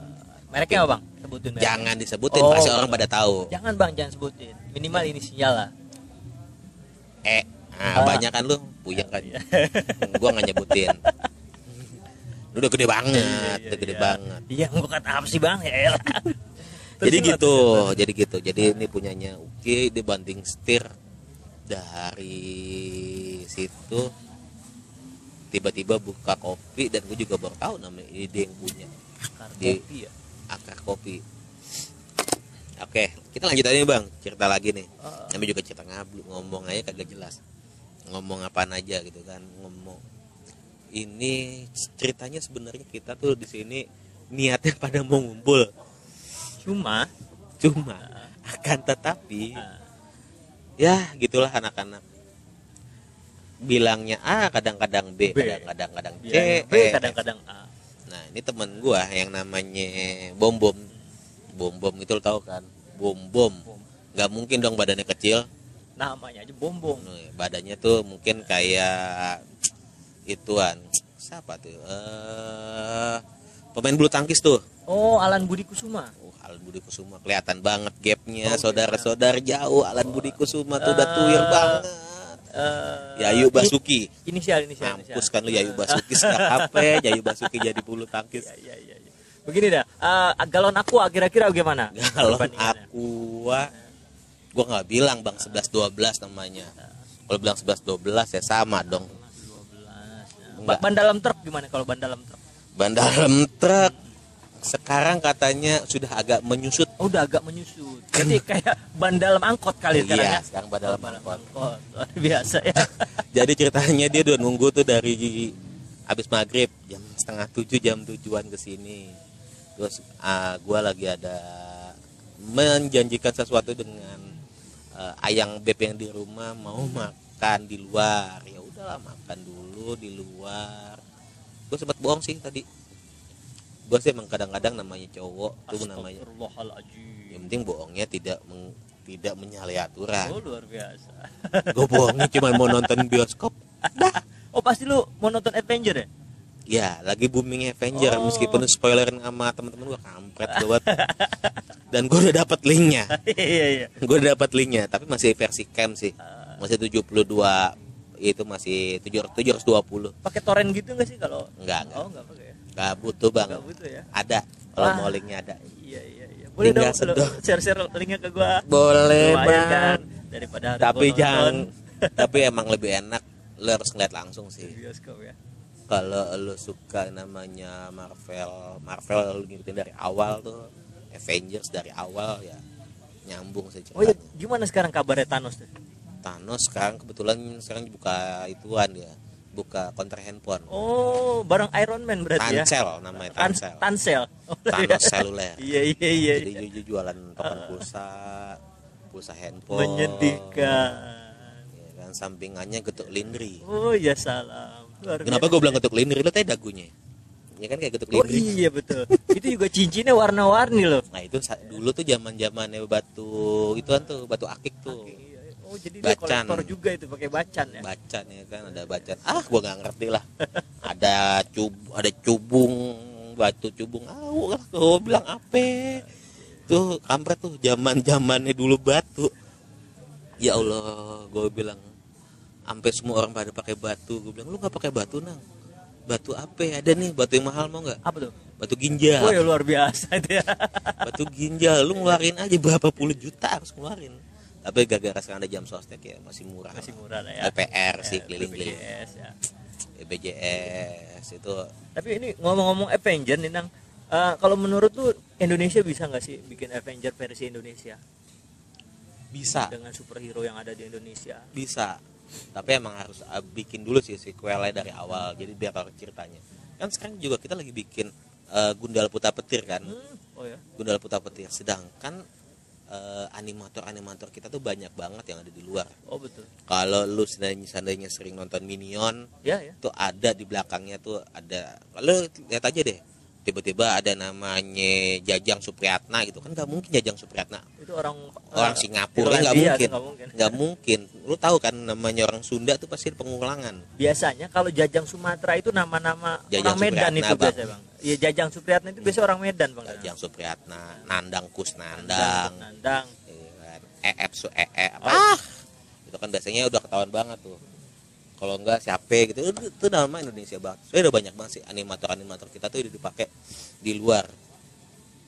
Mereknya apa, Bang? Sebutin mereknya. jangan disebutin Oh, pasti orang pada tahu Jangan, Bang, jangan sebutin. Minimal ini sinyal lah. eh Ah. nah, banyak kan lu puyeng kan Iya. gua nggak nyebutin Lu udah gede banget Iya, udah gede iya. banget Iya, mau kata apa sih, Bang? Ya jadi gitu jadi gitu jadi ini punyanya Uki dibanding setir dari situ tiba-tiba buka kopi dan gue juga baru tahu namanya ide yang punya. Akar Di- kopi ya. akar kopi. Oke kita lanjut aja nih bang. Cerita lagi nih. Namanya juga cerita ngablu ngomong aja kagak jelas. Ngomong apaan aja gitu kan ngomong. Ini ceritanya sebenarnya kita tuh di sini niatnya pada mau ngumpul. Cuma? Cuma. Akan tetapi ah, ya gitulah anak-anak bilangnya A kadang-kadang B, B. kadang-kadang kadang C B, E, kadang-kadang A. nah ini temen gua yang namanya bom bom bom bom itu lo tau kan bom bom Bom. nggak mungkin dong badannya kecil Namanya aja bombong. Nah, badannya tuh mungkin kayak ituan siapa tuh eh pemain bulu tangkis tuh Oh, Alan Budi Kusuma. Oh, Budi Kusuma kelihatan banget gapnya Oh, saudara-saudara jauh Alan Budi Kusuma tuh udah tuir Eh, banget Eh, Yayu ini- Basuki Inisial, inisial, inisial. mampus kan lu Yayu Basuki sekarang apa ya Yayu Basuki jadi bulu tangkis Iya, iya, iya. Begini dah, eh, galon aku kira-kira bagaimana? Perbandingannya? aqua gua nggak bilang bang 11 12 namanya kalau bilang 11 12 ya sama dong 12. Enggak. Ba- Ban dalam truk gimana kalau ban dalam truk? ban dalam truk sekarang katanya sudah agak menyusut Oh, udah agak menyusut. Jadi kayak ban dalam angkot kali sekarang iya ya. sekarang ban dalam Oh, ban angkot angkot. Luar biasa ya. jadi ceritanya dia udah nunggu tuh dari habis maghrib jam setengah tujuh jam tujuan ke sini terus ah, gua lagi ada menjanjikan sesuatu dengan eh, ayang beb yang di rumah mau makan di luar ya udahlah makan dulu di luar gue sempat bohong sih tadi gue sih emang kadang-kadang namanya cowok tuh namanya. Yang penting bohongnya tidak meng- tidak menyalahi aturan. Oh luar biasa. gue bohongnya cuma mau nonton bioskop. Oh pasti lu mau nonton Avenger ya? ya lagi booming Avenger. Oh. meskipun spoiler sama teman-teman gue kampret gue buat. Dan gue udah dapat linknya. Iya iya. gue udah dapat linknya tapi masih versi cam sih. Masih 72 itu masih 700 720 Pakai torrent gitu nggak sih kalau? enggak enggak Oh nggak pakai enggak butuh bang Nggak butuh ya? ada kalau mau linknya ada Iya iya iya. Boleh Tinggal dong sedot. share-share linknya ke gua. boleh Lumayan bang kan daripada tapi jangan tapi emang lebih enak lo harus ngeliat langsung sih bioskop ya. kalau lo suka namanya Marvel Marvel lo ngikutin dari awal tuh Avengers dari awal ya nyambung sih Oh iya, gimana sekarang kabarnya Thanos tuh? Thanos sekarang kebetulan sekarang buka ituan ya buka konter handphone Oh, bareng Iron Man berarti ya? Tansel namanya Tan Tansel Tansel. Oh, Thanos seluler Iya iya iya. jadi iya. ju- jualan token pulsa pulsa handphone Menyedihkan. ya kan sampingannya getuk lindri Oh ya salam. Luar kenapa gue bilang getuk lindri lo tadi dagunya ya kan kayak getuk Oh lindri iya betul. itu juga cincinnya warna-warni loh. nah itu dulu tuh zaman zamannya batu ituan tuh batu akik tuh Oh jadi dia Bacan. kolektor juga itu pakai bacan ya. bacan ya kan ada bacan. Ah gua nggak ngerti lah. Ada cub ada cubung batu cubung. Ah gua gua bilang apa? Tuh kampret tuh zaman zamannya dulu batu. Ya Allah gue bilang sampai semua orang pada pakai batu. Gue bilang lu nggak pakai batu nang? Batu apa? Ada nih batu yang mahal mau nggak? Apa tuh? batu ginjal. Oh ya luar biasa itu ya. batu ginjal lu ngeluarin aja berapa puluh juta harus ngeluarin tapi gara-gara sekarang ada jam sostek ya masih murah Masih murah lah ya. PPR sih Eh, keliling-keliling BPJS ya. BPJS itu Tapi ini ngomong-ngomong Avenger nih Nang. Eh, kalau menurut lu Indonesia bisa nggak sih bikin Avenger versi Indonesia bisa dengan superhero yang ada di Indonesia? bisa tapi emang harus uh, bikin dulu sih sequelnya dari awal jadi biar tahu ceritanya kan sekarang juga kita lagi bikin uh, Gundala Putra Petir kan Hmm, oh ya. Gundala Putra Petir sedangkan uh, animator-animator kita tuh banyak banget yang ada di luar Oh betul. kalau lu seandainya, seandainya sering nonton Minion Ya ya. tuh ada di belakangnya tuh ada kalau lihat aja deh tiba-tiba ada namanya Jajang Supriyatna gitu kan nggak mungkin Jajang Supriyatna Itu orang orang eh, Singapura nggak mungkin nggak mungkin. mungkin lu tahu kan namanya orang Sunda tuh pasti pengulangan Biasanya kalau Jajang Sumatera itu nama-nama orang Medan itu Bang. biasa bang. Iya Jajang Supriyatna itu biasa orang Medan bang. Jajang Supriyatna Nandang Kusnandang Nandang. Nandang. iya kan EF su EE apa Oh. itu kan biasanya udah ketahuan banget tuh kalau enggak siapa gitu. Itu, itu nama Indonesia banget. Soalnya udah banyak banget sih animator-animator kita tuh udah dipakai di luar.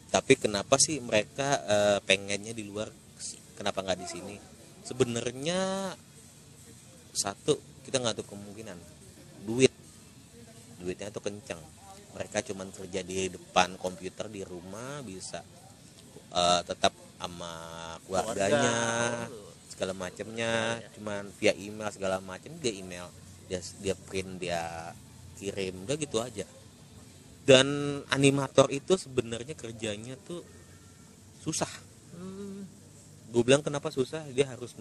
Tapi kenapa sih mereka eh, pengennya di luar kenapa nggak di sini? Sebenarnya satu kita nggak tahu kemungkinan. Duit. Duitnya tuh kenceng. Mereka cuman kerja di depan komputer di rumah bisa eh, tetap sama keluarganya. Keluarga. Segala macamnya cuman via email segala macam dia email dia dia print dia kirim udah gitu aja. Dan animator itu sebenarnya kerjanya tuh susah. Hmm, gue bilang kenapa susah? Dia harus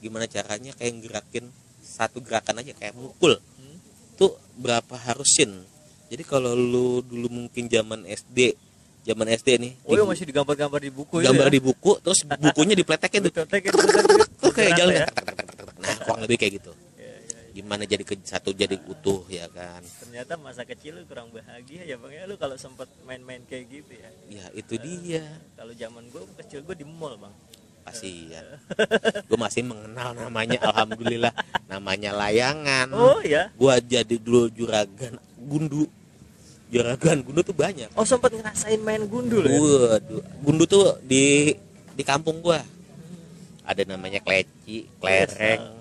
gimana caranya? Kayak gerakin satu gerakan aja kayak mukul. Hmm. tuh berapa harus scene jadi kalau lu dulu mungkin zaman SD zaman SD nih Oh ya masih digambar-gambar di buku gambar ya? di buku terus bukunya dipletekin tuh tuh kayak jalan ya. nah kurang lebih kayak gitu Ya, ya, ya. gimana jadi ke satu jadi utuh ya kan Ternyata masa kecil lu kurang bahagia ya bang ya lu kalau sempet main-main kayak gitu ya. ya itu dia Kalau zaman gue kecil gue di mall bang. pasti ya gue masih mengenal namanya alhamdulillah namanya layangan Oh ya. gua jadi dulu juragan gundu juragan gundu tuh banyak Oh sempet ngerasain main gundul ya. waduh gundu tuh di di kampung gua ada namanya kleci klereng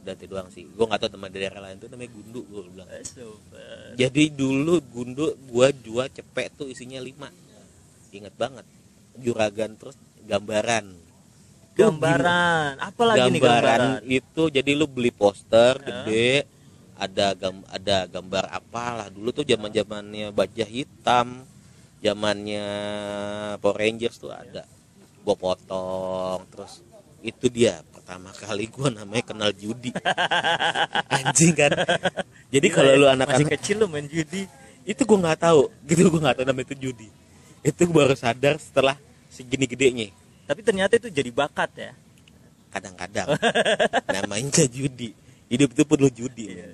dan itu doang sih gua nggak tahu teman daerah lain tuh namanya gundu gua bilang Eh, Super. jadi dulu gundu gua jual cepet tuh isinya lima inget banget juragan terus gambaran Gambaran. Apa lagi nih gambaran gambaran? itu jadi lu beli poster Hah? gede ada gam ada gambar apalah. Dulu tuh zaman zamannya baja hitam zamannya Power Rangers tuh ada. Gue potong terus itu dia pertama kali gue namanya kenal judi. Anjing kan? Jadi Gila kalau lu masih anak-anak kecil lu main judi. Itu gue nggak tahu. Gitu gue nggak tahu namanya itu judi. Itu gua baru sadar setelah segini gedenya. Tapi ternyata itu jadi bakat ya. Kadang-kadang. Namanya judi. Hidup itu perlu judi Iya,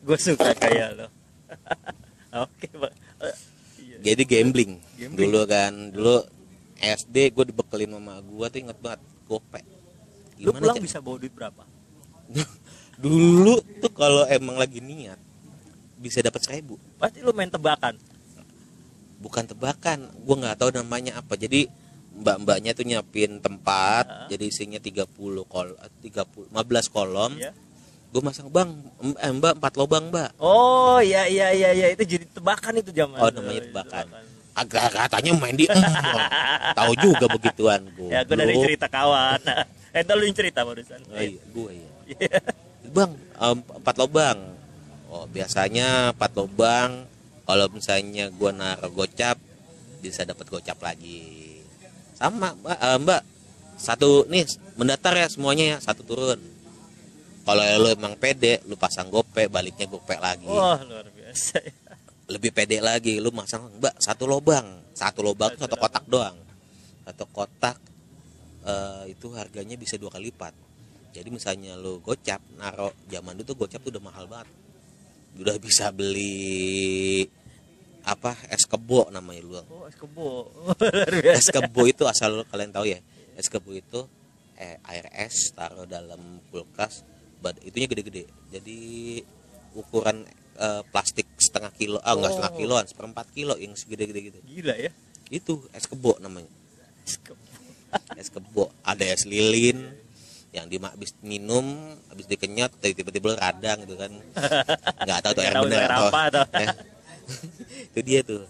gue suka kayak lo. Oke pak. Jadi gambling, Gambling. dulu kan dulu SD gue dibekelin mama gue tuh inget banget gope. Lu pulang bisa bawa duit berapa? Dulu tuh kalau emang lagi niat bisa dapat seribu. Pasti lu main tebakan? Bukan tebakan gue nggak tahu namanya apa. Jadi mbak-mbaknya tuh nyiapin tempat Ah. jadi isinya 30 kol 30 15 kolom. Iya. Gue masang bang eh, mbak empat lobang mbak. Oh iya iya iya iya. Itu jadi tebakan itu zaman Oh, namanya itu tebakan. agak katanya main di tahu juga begituan gue ya gue dari cerita kawan. Eh itu lu yang cerita barusan. Oh, iya, gue iya. bang em, empat lobang oh biasanya empat lobang kalau misalnya gue naruh gocap bisa dapat gocap lagi. Sama mbak, eh, mbak. Satu nih mendatar ya semuanya ya. Satu turun kalau lu emang pede lu pasang gope baliknya gope lagi. Wah luar biasa ya. lebih pede lagi lu masang mbak satu lobang satu lobang Satu satu kotak doang. Satu kotak eh, itu harganya bisa dua kali lipat. Jadi misalnya lu gocap naro zaman dulu tuh gocap tuh udah mahal banget. Udah bisa beli apa es kebo namanya lu. Oh es kebo. Es kebo itu asal kalian tahu ya. Es kebo itu eh, air es taruh dalam kulkas bad itunya gede-gede. Jadi ukuran eh, plastik setengah kilo ah enggak Oh. setengah kiloan seperempat kilo yang segede-gede gitu. Gila ya. Itu es kebo namanya. Es kebo. Es kebo. Ada es lilin yang di habis minum habis dikenyot tiba-tiba radang gitu kan. Nggak tahu tuh air bener atau apa tuh. Eh, itu dia tuh.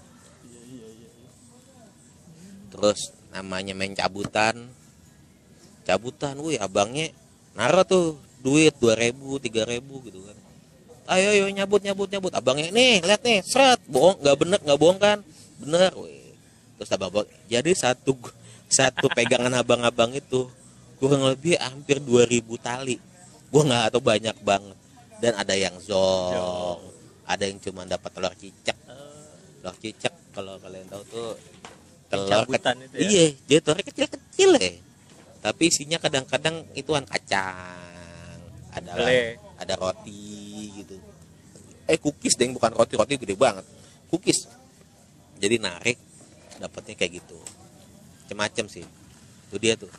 Terus namanya main cabutan. Cabutan wih abangnya naro tuh duit dua ribu tiga ribu gitu kan. Ayo ayo nyabut nyabut nyabut. Abangnya nih lihat nih seret bohong nggak bener nggak bohong kan? Bener. Wih. Terus abang abang jadi satu satu pegangan abang-abang itu kurang lebih hampir 2000 tali. Gua nggak tahu banyak banget. Dan ada yang zong ada yang cuma dapat telur cicak. Telur cicak kalau kalian tahu tuh telur Cabutan ke- itu ya? iya jadi telurnya kecil-kecil ya tapi isinya kadang-kadang ituan kacang ada ada roti gitu. Eh cookies deh bukan roti roti gede banget. Cookies. Jadi narik dapatnya kayak gitu. Macam-macam sih. Itu dia tuh.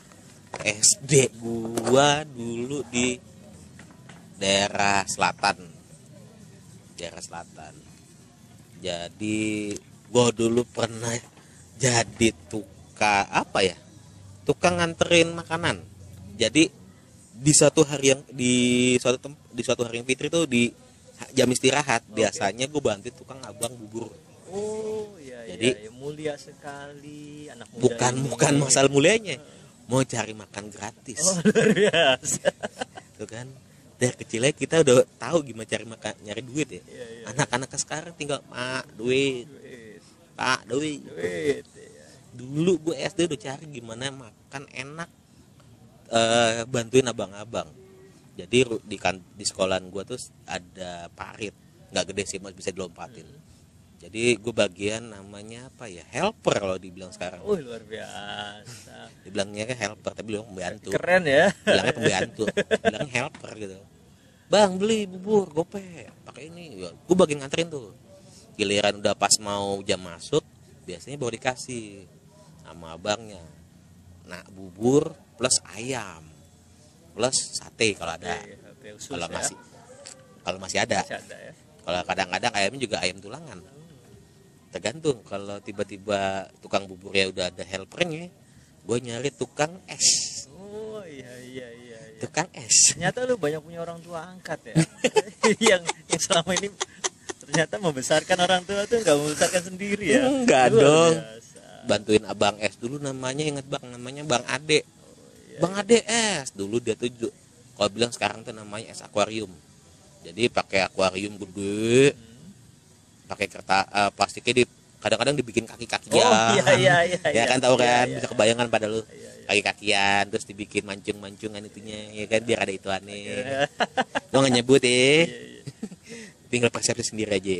SD gua dulu di daerah selatan. Daerah selatan. Jadi gua dulu pernah jadi tukang apa ya? Tukang nganterin makanan. Jadi di suatu hari yang di suatu tem- di suatu hari yang fitri tuh di jam istirahat. Oke. biasanya gue bantu tukang abang bubur. Oh iya Jadi- iya, iya. mulia sekali anak muda bukan ini. bukan masalah mulianya. Mau cari makan gratis. Oh luar biasa. Tuh kan? Dari kecilnya kita udah tahu gimana cari makan nyari duit ya. Iya iya. Anak-anak sekarang tinggal mak duit. Duit. Pak duit. Duit iya. dulu gue SD udah cari gimana makan enak eh, bantuin abang-abang. Jadi di kan di sekolahan gue tuh ada parit. Nggak gede sih mas bisa dilompatin. Jadi gue bagian namanya apa ya helper kalau dibilang sekarang. Oh luar biasa. Dibilangnya kan helper tapi bilang pembantu. Keren ya. Bilangnya pembantu. Bilangnya helper gitu. Bang beli bubur gope pakai ini. Gue bagian nganterin tuh. Giliran udah pas mau jam masuk biasanya baru dikasih sama abangnya. Nah bubur plus ayam plus sate kalau ada. Iya, usus kalau ya. masih kalau masih ada. Masih ada ya. Kalau kadang-kadang ayamnya juga ayam tulangan. Tergantung kalau tiba-tiba tukang bubur ya udah ada helpernya gue nyari tukang es. Oh iya iya iya, iya. tukang es. Ternyata lu banyak punya orang tua angkat ya. Yang yang selama ini ternyata membesarkan orang tua tuh nggak membesarkan sendiri ya. Enggak dong. biasa. bantuin abang es dulu namanya inget bang namanya bang Ade iya, bang Ade es. Dulu dia tuh kalau bilang sekarang tuh namanya es akuarium. Jadi pakai akuarium gede Hmm. pakai kertas eh, plastiknya di kadang-kadang dibikin kaki-kakian. Oh iya iya iya ya iya. kan tahu Iya, kan? iya, bisa kebayangan pada lu. Iya, iya. kaki-kakikian terus dibikin mancung-mancungan itunya ya kan? Biar ada itu aneh Iya, lo nggak nyebut ya iya. tinggal persepsi sendiri aja.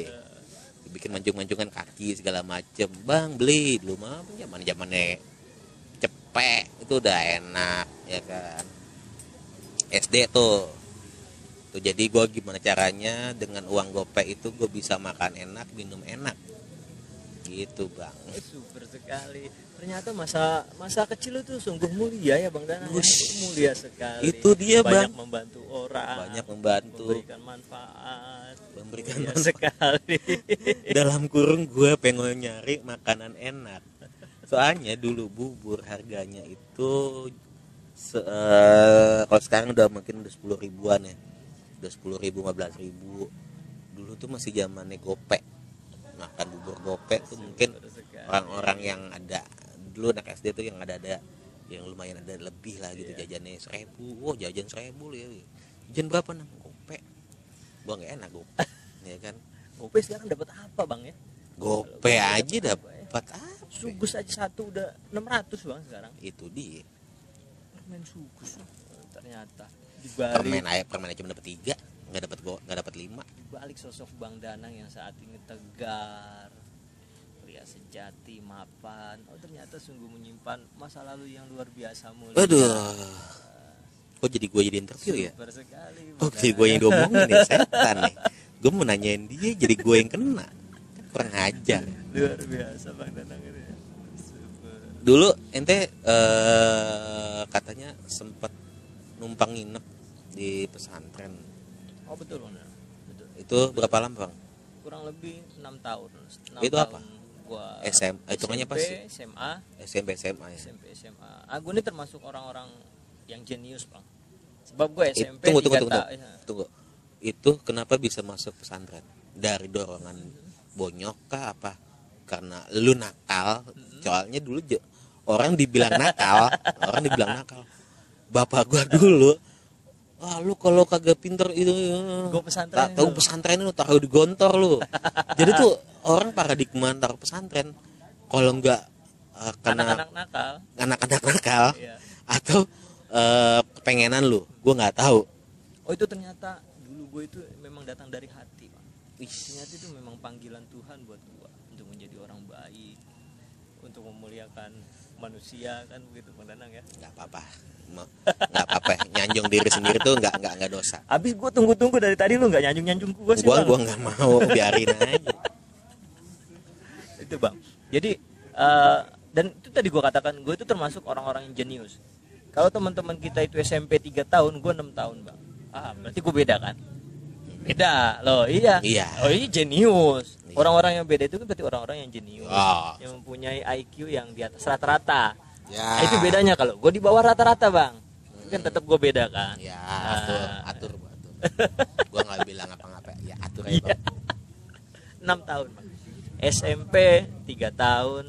Dibikin mancung-mancungan kaki segala macem. Bang beli. Dulu mah zaman zamannya cepet itu udah enak ya kan? SD tuh. Tuh jadi gue gimana caranya dengan uang gopek itu gue bisa makan enak minum enak. Gitu bang. Super sekali. Ternyata masa masa kecil itu sungguh mulia ya bang Dana Wush. Itu mulia sekali. Itu dia, banyak Bang. membantu orang. Banyak membantu. Memberikan manfaat. Memberikan mulia manfaat. sekali. Dalam kurung gue pengen nyari makanan enak soalnya dulu bubur harganya itu se- eh, kalau sekarang udah mungkin udah sepuluh ribuan ya. Udah sepuluh ribu lima belas ribu. Dulu tuh masih zamannya gopek makan bubur gopek tuh mungkin orang-orang yang ada dulu anak SD tuh yang ada ada yang lumayan ada lebih lah gitu Iya. jajannya seribu. Wow jajan seribu ya. Jajan berapa nang gopek gua nggak enak gopek ya kan? Gope sekarang dapat apa bang ya? Gope aja dapat apa sugus aja satu udah 600 bang sekarang. Itu dia. Permen sugus. Ternyata. Di permen ayam permen aja cuma dapat tiga nggak dapat go nggak dapat lima. Di balik sosok bang Danang yang saat ini tegar pria sejati mapan. Oh ternyata sungguh menyimpan masa lalu yang luar biasa mulia. Aduh. Kok jadi gue jadi interview ya? Super sekali oh jadi gue yang diomongin nih setan nih. Gue mau nanyain dia jadi gue yang kena. Kan kurang ajar luar biasa bang Danang ini. Super. dulu ente eh, katanya sempat numpang nginep di pesantren. Oh betul bang betul. Itu berapa lama bang? Kurang lebih enam tahun. Enam Itu apa? tahun gua SM hitungannya apa sih? SMA SMP SMA ya. SMP SMA aku ini termasuk orang-orang yang jenius bang. Sebab gue It- SMP tunggu tunggu tunggu, tunggu ya. tunggu. Itu kenapa bisa masuk pesantren? Dari dorongan bonyok kah apa karena lu nakal soalnya dulu orang dibilang nakal orang dibilang nakal. Bapak gua dulu wah lu kalau kagak pinter itu Gua pesantren tahu itu." pesantren lu taruh di gontor lu. Jadi tuh orang paradigma taruh pesantren kalau enggak eh, karena anak-anak nakal. anak-anak nakal Iya. atau eh, kepengenan lu gue nggak tahu. Oh itu ternyata dulu gue itu memang datang dari hati bang ternyata itu memang panggilan Tuhan buat gue untuk menjadi orang baik untuk memuliakan manusia kan begitu bang Danang ya? Nggak apa-apa. Nggak apa-apa. Nyanjung diri sendiri tuh nggak nggak nggak dosa. Habis gue tunggu-tunggu dari tadi lu nggak nyanjung nyanjung gue sih gua bang. gua nggak mau. Biarin aja. Itu bang. Jadi eh, dan itu tadi gue katakan gue itu termasuk orang-orang yang jenius. Kalau teman-teman kita itu SMP 3 tahun gue 6 tahun bang. Ah berarti gue beda kan beda loh iya. Iya. oh ini jenius. Iya. orang-orang yang beda itu kan berarti orang-orang yang jenius. Oh. yang mempunyai IQ yang di atas rata-rata. Ya. Nah, itu bedanya kalau gue di bawah rata-rata bang. Itu kan tetap gue beda kan? Ya Nah. atur atur atur. Gua nggak bilang apa-apa ya atur aja Iya. bang. 6 tahun Bang. SMP 3 tahun.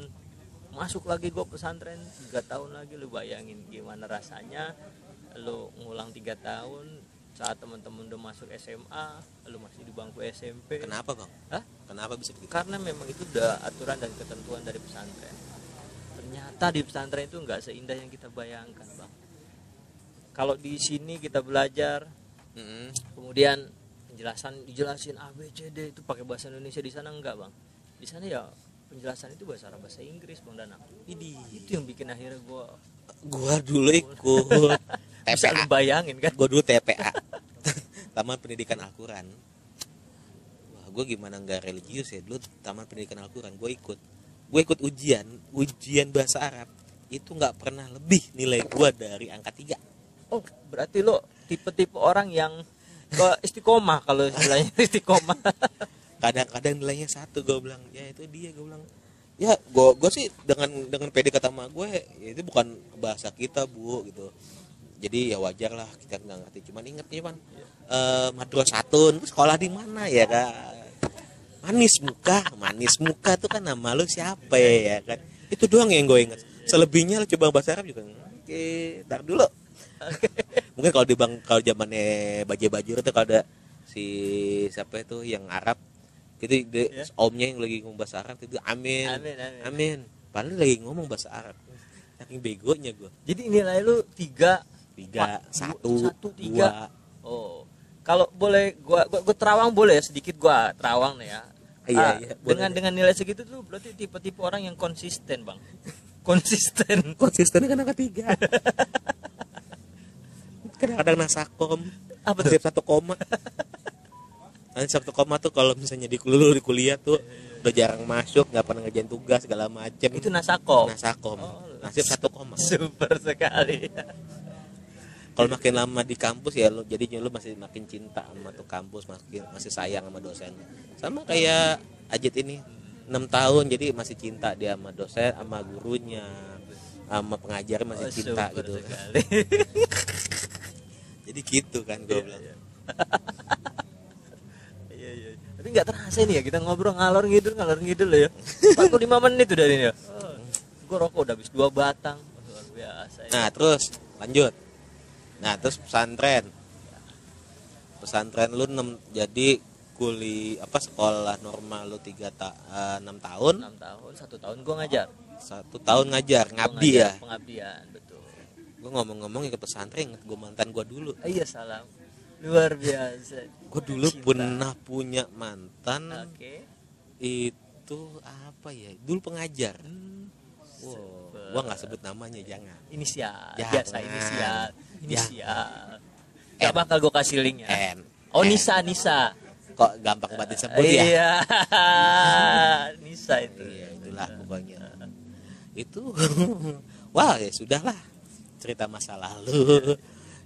Masuk lagi gue pesantren 3 tahun lagi. Lu bayangin gimana rasanya lu ngulang 3 tahun saat teman-teman udah masuk SMA lu masih di bangku SMP kenapa bang? Hah? kenapa bisa begitu? Karena memang itu udah aturan dan ketentuan dari pesantren. Ternyata di pesantren itu nggak seindah yang kita bayangkan bang. Kalau di sini kita belajar Mm-mm. kemudian penjelasan dijelasin A B C D itu pakai bahasa Indonesia di sana enggak bang? Di sana ya penjelasan itu bahasa Arab bahasa Inggris bang Danang. Ini itu yang bikin akhirnya gue gua dulu ikut. Bisa TPA bayangin kan? Gua dulu TPA Taman Pendidikan Al-Quran. Wah gua gimana nggak religius ya? Dulu Taman Pendidikan Al-Quran gue ikut. Gue ikut ujian ujian bahasa Arab. Itu nggak pernah lebih nilai gua dari angka tiga. Oh berarti lo tipe-tipe orang yang istiqomah kalau istilahnya istiqomah. Kadang-kadang nilainya satu gue bilang. Ya itu dia gue bilang ya gue gue sih dengan dengan pede kata sama gue ya itu bukan bahasa kita bu gitu. Jadi ya wajar lah kita nggak ngerti. Cuman inget nih pan eh madrasatun itu sekolah di mana ya kan? Manis muka manis muka tuh kan nama lu siapa ya, ya kan? Itu doang yang gue inget selebihnya lu coba bahasa Arab juga oke ntar dulu. Mungkin kalau di bang kalau zamannya baju baju itu kalau ada si siapa itu yang Arab itu de- Ya. omnya yang lagi ngomong bahasa Arab itu amin Amin, amin. amin padahal lagi ngomong bahasa Arab saking begonya gue Jadi nilai lu tiga tiga satu, satu, tiga. dua Oh, kalau boleh gua, gua, gua terawang boleh ya sedikit gua terawang nih ya. Iya, Ah, iya, boleh dengan deh. dengan nilai segitu tuh berarti tipe-tipe orang yang konsisten, Bang. konsisten. konsisten kan angka tiga kadang-kadang nasakom Apa tuh? satu koma Nanti satu koma tuh kalau misalnya di kuliah di kuliah tuh udah jarang masuk nggak pernah ngerjain tugas segala macem. Itu nasakom. nasakom. Oh, nasib satu koma. Super sekali. kalau makin lama di kampus ya lu jadinya lu masih makin cinta sama tuh kampus masih masih sayang sama dosennya. Sama kayak Ajit ini enam tahun jadi masih cinta dia sama dosen sama gurunya sama pengajar masih Oh, cinta gitu. jadi gitu kan gue bilang Iya, iya. Tapi nggak terasa nih ya kita ngobrol ngalor ngidul ngalor ngidul ya. 45 menit udah ini ya. Oh, gua rokok udah habis dua batang. Luar biasa. Ya. Nah terus lanjut. Nah terus pesantren. Pesantren lu 6, jadi kuli apa sekolah normal lu tiga ta, eh, enam tahun 6 tahun, satu tahun gua ngajar. satu tahun ngajar ngabdi ngajar ya Pengabdian, betul. gue ngomong-ngomong ikut pesantren inget gue mantan gue dulu iya salam. Luar biasa. gue dulu Cinta. pernah punya mantan Oke. itu apa ya dulu pengajar Hmm, wow gue nggak sebut namanya jangan inisial, Jangan. biasa inisial, inisial. N. Gak bakal gua kasih linknya. N Oh N. Nisa, Nisa. kok gampang banget disebut ya Iya, Nisa itu. Iya, itulah pokoknya. Itu wah ya sudahlah cerita masa lalu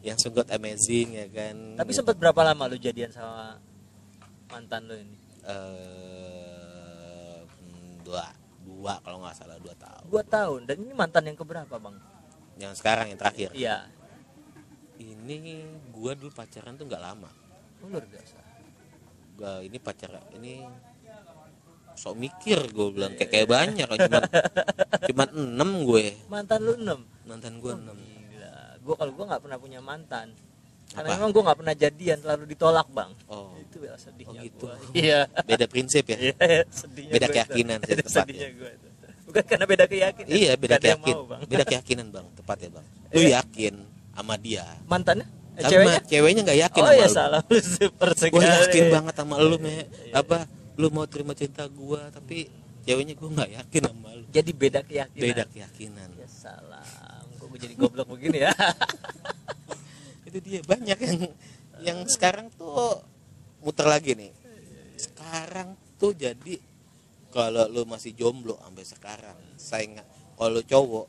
yang sungguh amazing ya kan. Tapi sempat berapa lama lu jadian sama mantan lu ini? eh hmm, dua dua kalau nggak salah dua tahun. Dua tahun. Dan ini mantan yang keberapa bang? Yang sekarang yang terakhir. Iya. Ini gua dulu pacaran tuh nggak lama. Oh, luar biasa. Gua ini pacaran ini sok mikir gue bilang kayak kayak banyak cuma cuma enam gue Mantan lu enam. mantan gue enam Gua kalau gua nggak pernah punya mantan. Karena Apa? memang gua nggak pernah jadian, selalu ditolak bang. oh Itu ya sedihnya Oh, gitu. Iya. beda prinsip ya Iya, sedihnya Beda keyakinan itu. sih, sedihnya gua itu. Bukan karena beda keyakinan. Iya beda Nggak ada yang keyakin, mau, Bang. beda keyakinan bang, tepat ya bang. Lu Iya. yakin sama dia, Mantannya? Eh, sama ceweknya? ceweknya nggak yakin Oh sama iya lu. salah lu super sekali. Gue yakin banget sama lu me, Iya, apa? Lu mau terima cinta gua, tapi ceweknya gua nggak yakin sama lu. Jadi beda keyakinan. Beda keyakinan. Ya salam. Jadi goblok begini ya? Itu dia banyak yang yang sekarang tuh muter lagi nih. Sekarang tuh jadi kalau lu masih jomblo sampai sekarang, saingan kalau cowok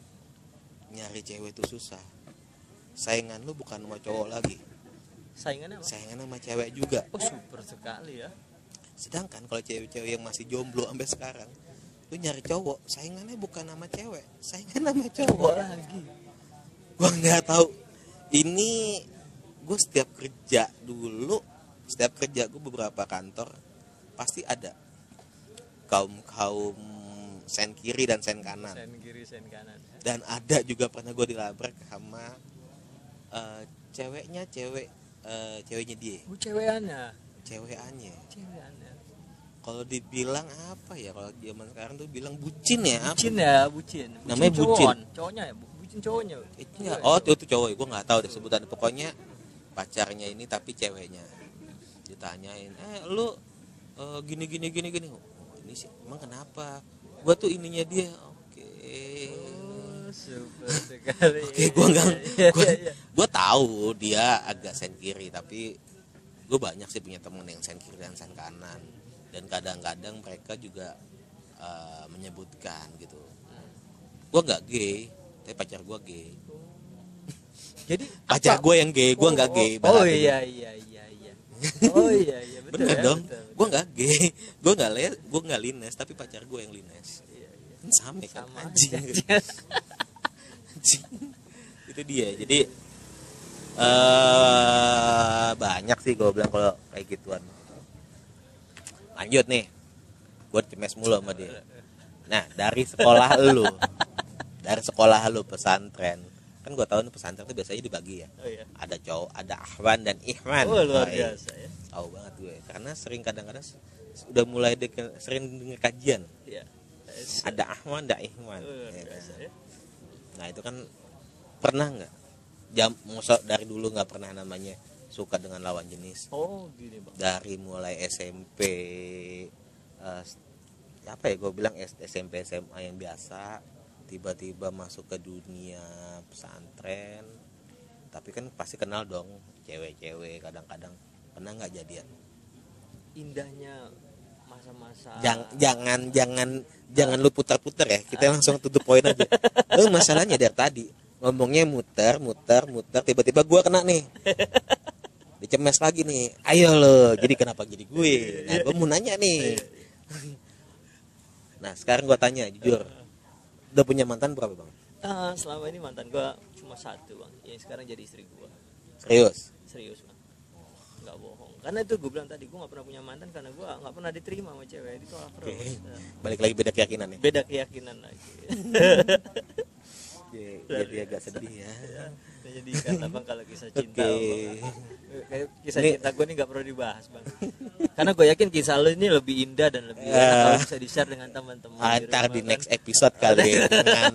nyari cewek itu susah. Saingan lu bukan sama cowok lagi, Saingannya apa? saingan sama cewek juga. Oh super sekali ya. Sedangkan kalau cewek-cewek yang masih jomblo sampai sekarang, lu nyari cowok, saingannya bukan sama cewek, saingan sama cowok. lagi. Gua nggak tahu. Ini gue setiap kerja dulu, setiap kerja gue beberapa kantor pasti ada kaum kaum sen kiri dan sen kanan. Sen kiri, sen kanan. Dan ada juga pernah gue dilabrak sama eh, ceweknya cewek eh, ceweknya dia, Bu cewekannya. cewekannya. Cewekannya. kalau dibilang apa ya kalau zaman sekarang tuh bilang bucin ya apa? Bucin ya, bucin. Namanya cowok. bucin. Cowoknya ya, bu- bucin cowoknya. itu ya oh itu, itu cowok. Gue nggak tahu deh sebutan pokoknya pacarnya ini tapi ceweknya. Ditanyain eh lu eh, gini gini gini gini. Oh, ini sih emang kenapa? Gue tuh ininya dia oke. Oh, sekali. Oke, gua nggak- Iya, gua- iya, iya. gue tahu dia agak sen kiri tapi gue banyak sih punya temen yang sen kiri dan sen kanan. Dan kadang-kadang mereka juga eh, menyebutkan gitu. Gue nggak gay tapi pacar gue gay. Jadi pacar gue yang gay gue nggak Oh, gay Oh, oh iya iya iya iya. Oh iya iya betul. bener ya, dong. gue nggak gay. Gue nggak le gue nggak lines tapi pacar gue yang lines. Iya, iya. kan sama kan? Sama anjing. aja. Anjing. itu dia. Jadi eh banyak sih gue bilang kalau kayak gituan. Lanjut nih. Gue cemes mulu sama dia. Nah dari sekolah lu dari sekolah lu pesantren. Kan gue tahu pesantren tuh biasanya dibagi ya. Oh iya. ada cowok ada ahwan dan ihwan. Oh luar iya. biasa ya. tahu banget gue. Karena sering kadang-kadang udah mulai denger, sering denger kajian. Ya ada Ahwan ada Ihwan. Luar ya kan? ya. nah itu kan pernah nggak? Jam masa dari dulu nggak pernah namanya suka dengan lawan jenis. Oh gini bang. Dari mulai SMP eh, apa ya gue bilang SMP SMA yang biasa tiba-tiba masuk ke dunia pesantren tapi kan pasti kenal dong cewek-cewek kadang-kadang. Pernah nggak jadian? Indahnya masa-masa jangan jangan jangan jangan lu putar-putar ya kita langsung to the point aja. Lu masalahnya dari tadi ngomongnya muter muter muter tiba-tiba gua kena nih. Dicemes lagi nih. Ayo lo jadi kenapa jadi gue? Nah gua mau nanya nih. Nah sekarang gua tanya jujur udah punya mantan berapa bang? Ah, selama ini mantan gua cuma satu bang. Yang sekarang jadi istri gua. Serius? Serius bang. Nggak bohong. Karena itu gue bilang tadi gue nggak pernah punya mantan karena gue nggak pernah diterima sama cewek. Ditolak terus Oke. Nah, balik lagi beda keyakinan ya? Beda keyakinan lagi. Jadi- jadi agak sedih ya jadi kata bang kalau kisah cinta Bang. Kayak kisah Ini- cinta gue ini nggak perlu dibahas bang. Karena gue yakin kisah lo ini lebih indah dan lebih Ya. enak kalau bisa di share dengan teman-teman Ah, di ntar di kan. next episode kali ya. Dengan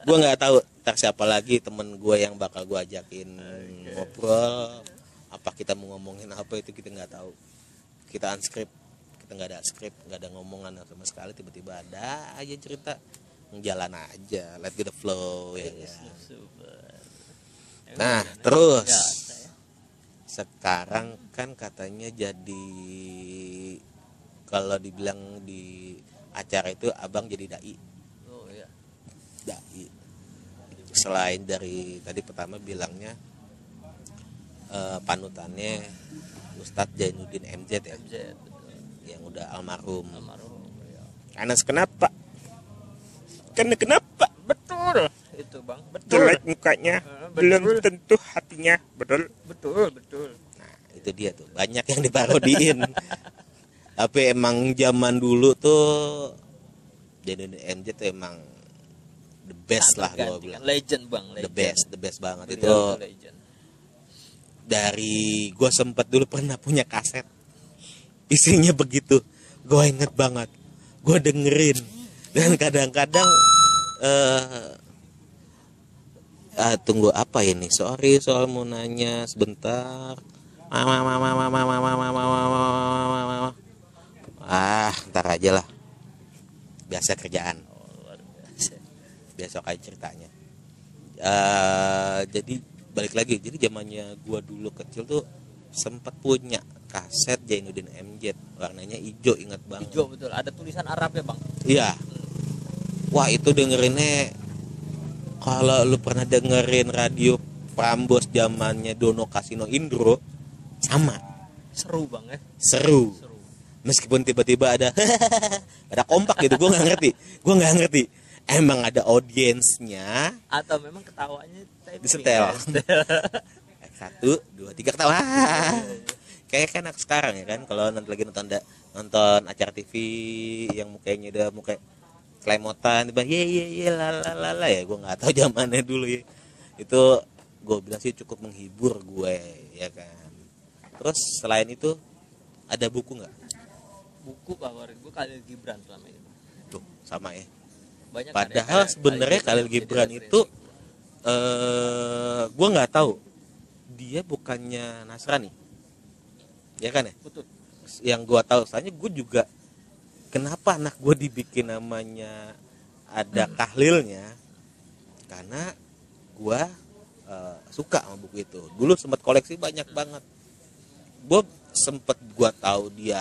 gue nggak tahu ntar siapa lagi temen gue yang bakal gue ajakin ngobrol. Apa kita mau ngomongin apa itu kita nggak tahu. Kita unscript. Kita nggak ada script nggak ada ngomongan sama sekali. Tiba-tiba ada aja cerita. Jalan aja. Let go the flow ya Yes, kan? super. Nah, terus. ya. sekarang kan katanya jadi kalau dibilang di acara itu abang jadi dai. Oh iya. Dai. Selain dari tadi pertama bilangnya eh, panutannya Ustadz Jainuddin MZ ya? MZ yang udah almarhum. Almarhum ya. karena kenapa? Karena kenapa? Betul itu bang. Betul. Jelek mukanya belum betul. tentu hatinya betul. Betul betul. Nah itu dia tuh. Banyak yang diparodiin. Tapi emang zaman dulu tuh Jainuddin MZ tuh emang the best lah gue bilang. Legend bang legend. the best the best banget. Beliau itu legend. dari gue sempet dulu pernah punya kaset. Isinya begitu. Gue inget banget. Gue dengerin. Dan kadang-kadang eh ah, tunggu apa ini sorry soal mau nanya sebentar mama mama mama mama mama mama ah ntar aja lah biasa kerjaan besok aja ceritanya uh, jadi balik lagi jadi zamannya gua dulu kecil tuh sempat punya kaset Jainuddin MJ warnanya hijau ingat banget hijau betul ada tulisan Arab ya bang iya wah itu dengerinnya kalau lu pernah dengerin radio Prambos zamannya Dono Kasino Indro sama. Seru bang ya seru. Seru. Meskipun tiba-tiba ada ada kompak gitu gue nggak ngerti. Gue nggak ngerti. Emang ada audiensnya? Atau memang ketawanya Disetel. setel. satu dua tiga ketawa. Kayak kan sekarang ya kan kalau nanti lagi nonton da- nonton acara TV yang mukanya udah muka klemotan tiba ye ye ye la la la la. Ya gue nggak tahu zamannya dulu ya. Itu gue bilang sih cukup menghibur gue ya kan. Terus selain itu ada buku nggak? Buku favorit gue Khalil Gibran selama ini. Tuh sama ya. Banyak padahal karya-karya sebenarnya Khalil Gibran itu eh gue nggak tahu. Dia bukannya Nasrani? Ya kan ya? Betul. Yang gua tahu soalnya gue juga kenapa anak gue dibikin namanya ada kahlilnya? Karena gua eh, suka sama buku itu. Dulu sempat koleksi banyak banget. Gue sempet gua tahu dia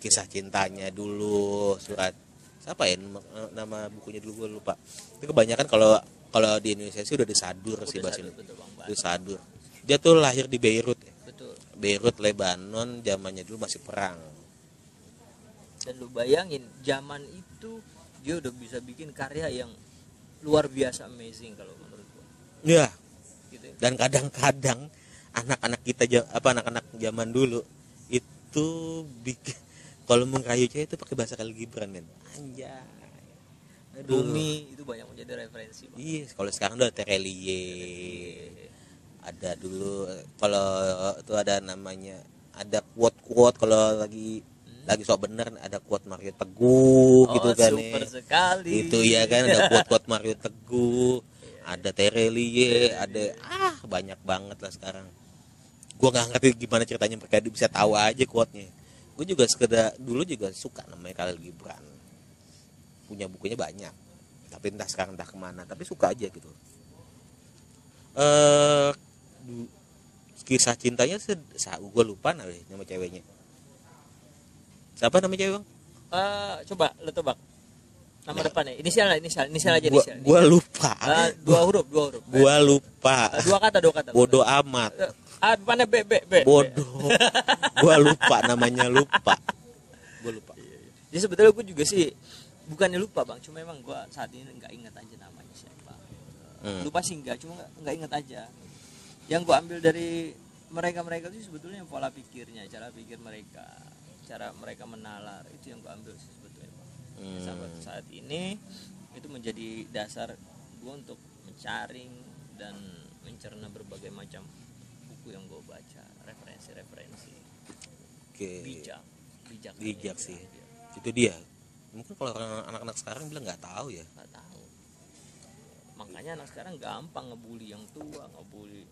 kisah cintanya dulu surat siapa ya nama, nama bukunya dulu gue lupa. Itu kebanyakan kalau kalau di Indonesia sih udah disadur sih Udah Bang. disadur. Dia tuh lahir di Beirut ya. Betul. Beirut Lebanon zamannya dulu masih perang dan lu bayangin zaman itu dia udah bisa bikin karya yang luar biasa amazing kalau menurut gua. Ya gitu ya. dan kadang-kadang anak-anak kita apa anak-anak zaman dulu itu bikin kalau mau ngerayu cewek itu pakai bahasa Khalil Gibran men. Anjay. Rumi itu banyak menjadi referensi iya kalau sekarang udah Terelie ada dulu kalau itu ada namanya ada quote quote kalau lagi lagi sok bener ada quote Mario Teguh gitu oh, kan super ya. sekali. Itu ya kan ada quote quote Mario Teguh ada Terelie ada ah banyak banget lah sekarang. Gua nggak ngerti gimana ceritanya mereka bisa tahu aja quote-nya. Gue juga sekedar dulu juga suka namanya Khalil Gibran. Punya bukunya banyak. Tapi entah sekarang entah ke mana tapi suka aja gitu. Eh kisah cintanya gue lupa nama, nama ceweknya siapa nama cewek bang? Eh, coba lo tebak. Nama depannya. Inisial lah inisial inisial aja gua, inisial. gua lupa. Eh, dua huruf dua huruf. Gua lupa. Eh, dua kata dua kata. Bodoh amat. Eh, ah depannya b b b. Bodoh. Gua lupa namanya lupa. Gua lupa. Jadi sebetulnya gue juga sih bukannya lupa bang. Cuma memang gue saat ini nggak ingat aja namanya siapa. Hmm. lupa sih enggak cuma nggak nggak ingat aja. Yang gue ambil dari mereka mereka itu sebetulnya pola pikirnya cara pikir mereka cara mereka menalar itu yang gue ambil sih sebetulnya Bang. Hmm. sampai saat ini itu menjadi dasar gue untuk mencaring dan mencerna berbagai macam buku yang gue baca referensi-referensi oke bijak bijak Bijak sih. iya. itu dia mungkin kalau anak-anak sekarang bilang nggak tahu ya nggak tahu makanya anak sekarang gampang ngebully yang tua ngebully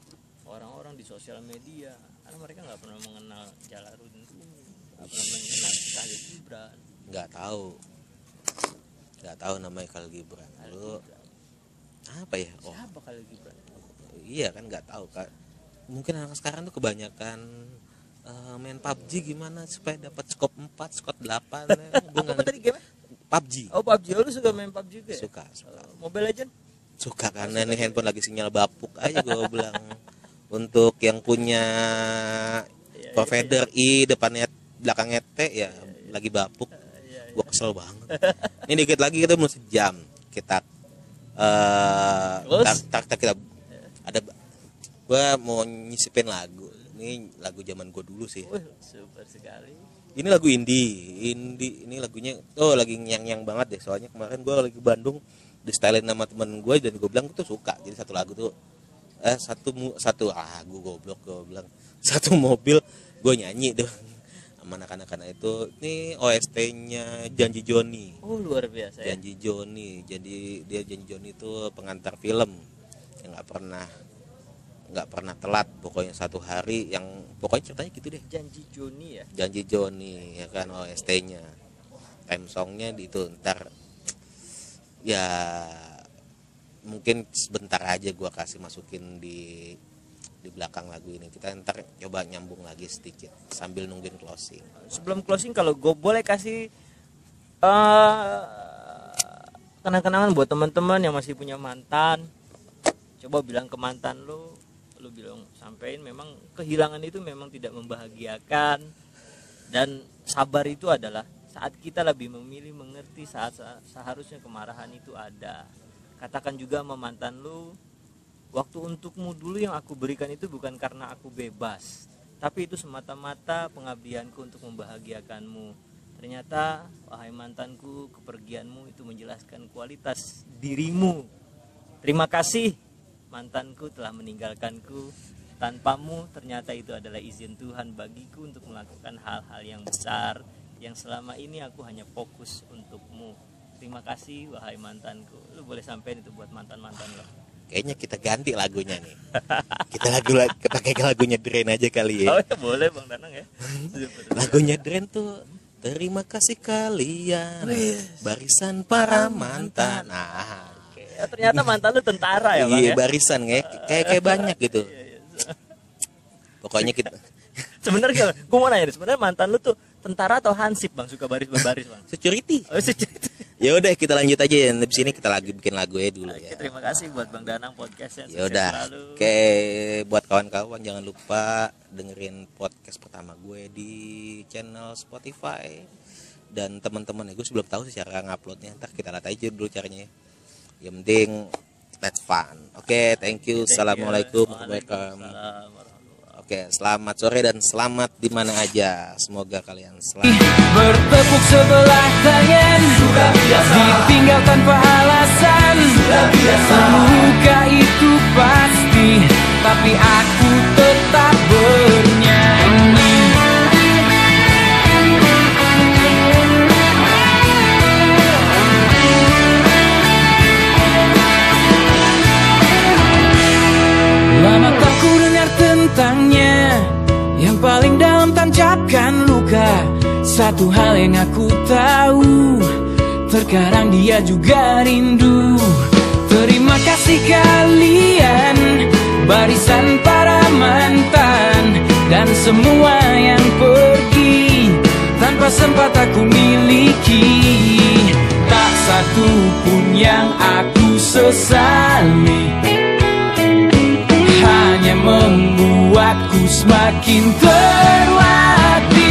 orang-orang di sosial media karena mereka nggak pernah mengenal Jalaluddin Rumi pernah mengenal Khalil Gibran nggak tahu. Nggak tahu namanya Khalil Gibran lalu apa ya? Oh. Siapa Khalil Gibran iya kan nggak tahu kan mungkin anak sekarang tuh kebanyakan eh, main PUBG gimana supaya dapat skop 4, skop 8 ya. Gua apa tadi game PUBG oh PUBG oh, lu suka main PUBG juga ya? suka suka. Eh, Mobile Legend? Suka karena ini handphone lagi sinyal bapuk aja gue bilang. Untuk yang punya Iya, iya, provider i depannya belakangnya T ya lagi bapuk. Iya, iya. gue kesel banget. Ini dikit lagi kita mau sejam. Kita eh Terus? tar, tar- tar kita ada gue mau nyisipin lagu. Ini lagu zaman gue dulu sih. Wih, super sekali. Ini lagu indie. Indie ini lagunya oh lagi nyang nyang banget deh. Soalnya kemarin gue lagi ke Bandung di stylein sama temen gue dan gue bilang gue tuh suka. Jadi satu lagu tuh eh satu satu ah gue goblok gue bilang. Satu mobil gue nyanyi tuh sama anak-anak itu ini OST-nya Janji Joni. Oh luar biasa ya. Janji Joni. Jadi dia Janji Joni itu pengantar film yang nggak pernah nggak pernah telat pokoknya satu hari yang pokoknya ceritanya gitu deh. Janji Joni ya? Janji Joni ya kan OST-nya time songnya di itu ntar ya mungkin sebentar aja gua kasih masukin di di belakang lagu ini. Kita ntar coba nyambung lagi sedikit sambil nungguin closing. Sebelum closing kalau gue boleh kasih eh kenang-kenangan buat teman-teman yang masih punya mantan. Coba bilang ke mantan lu lu bilang sampein memang kehilangan itu memang tidak membahagiakan. Dan sabar itu adalah saat kita lebih memilih mengerti saat- seharusnya kemarahan itu ada. Katakan juga sama mantan lu waktu untukmu dulu yang aku berikan itu bukan karena aku bebas tapi itu semata-mata pengabdianku untuk membahagiakanmu. Ternyata wahai mantanku kepergianmu itu menjelaskan kualitas dirimu. Terima kasih mantanku telah meninggalkanku. Tanpamu ternyata itu adalah izin Tuhan bagiku untuk melakukan hal-hal yang besar yang selama ini aku hanya fokus untukmu. Terima kasih wahai mantanku. Lu boleh sampein itu buat mantan-mantan lo kayaknya kita ganti lagunya nih. Kita lagu pakai lagunya Drain aja kali oh ya ya boleh bang Danang ya. Lagunya Drain tuh terima kasih kalian barisan para mantan. Nah Oke, ya, ternyata mantan lu tentara ya bang iya ya? barisan kayak kayak kayak banyak gitu. Pokoknya kita sebenarnya gue mau nanya sebenarnya mantan lu tuh tentara atau hansip bang? Suka baris berbaris bang? Security. Oh, sejak itu. Ya udah kita lanjut aja ya. Di sini kita lagi bikin lagu ya dulu Oke, ya. terima kasih buat bang Danang podcastnya ya udah. oke buat kawan-kawan jangan lupa dengerin podcast pertama gue di channel Spotify. Dan teman-teman ya gue sebelum tahu sih cara nguploadnya. Ntar kita lihat aja dulu caranya. Ya yang penting let's fun. Oke thank you. Assalamualaikum. Warahmatullahi wabarakatuh Oke, selamat sore dan selamat di mana aja. Semoga kalian selamat. Bertepuk sebelah tangan Sudah biasa Ditinggal tanpa alasan Sudah biasa Luka itu pasti Tapi aku Satu hal yang aku tahu Terkadang dia juga rindu. Terima kasih kalian Barisan para mantan Dan semua yang pergi. Tanpa sempat aku miliki Tak satu pun yang aku sesali. Hanya membuatku semakin terwarna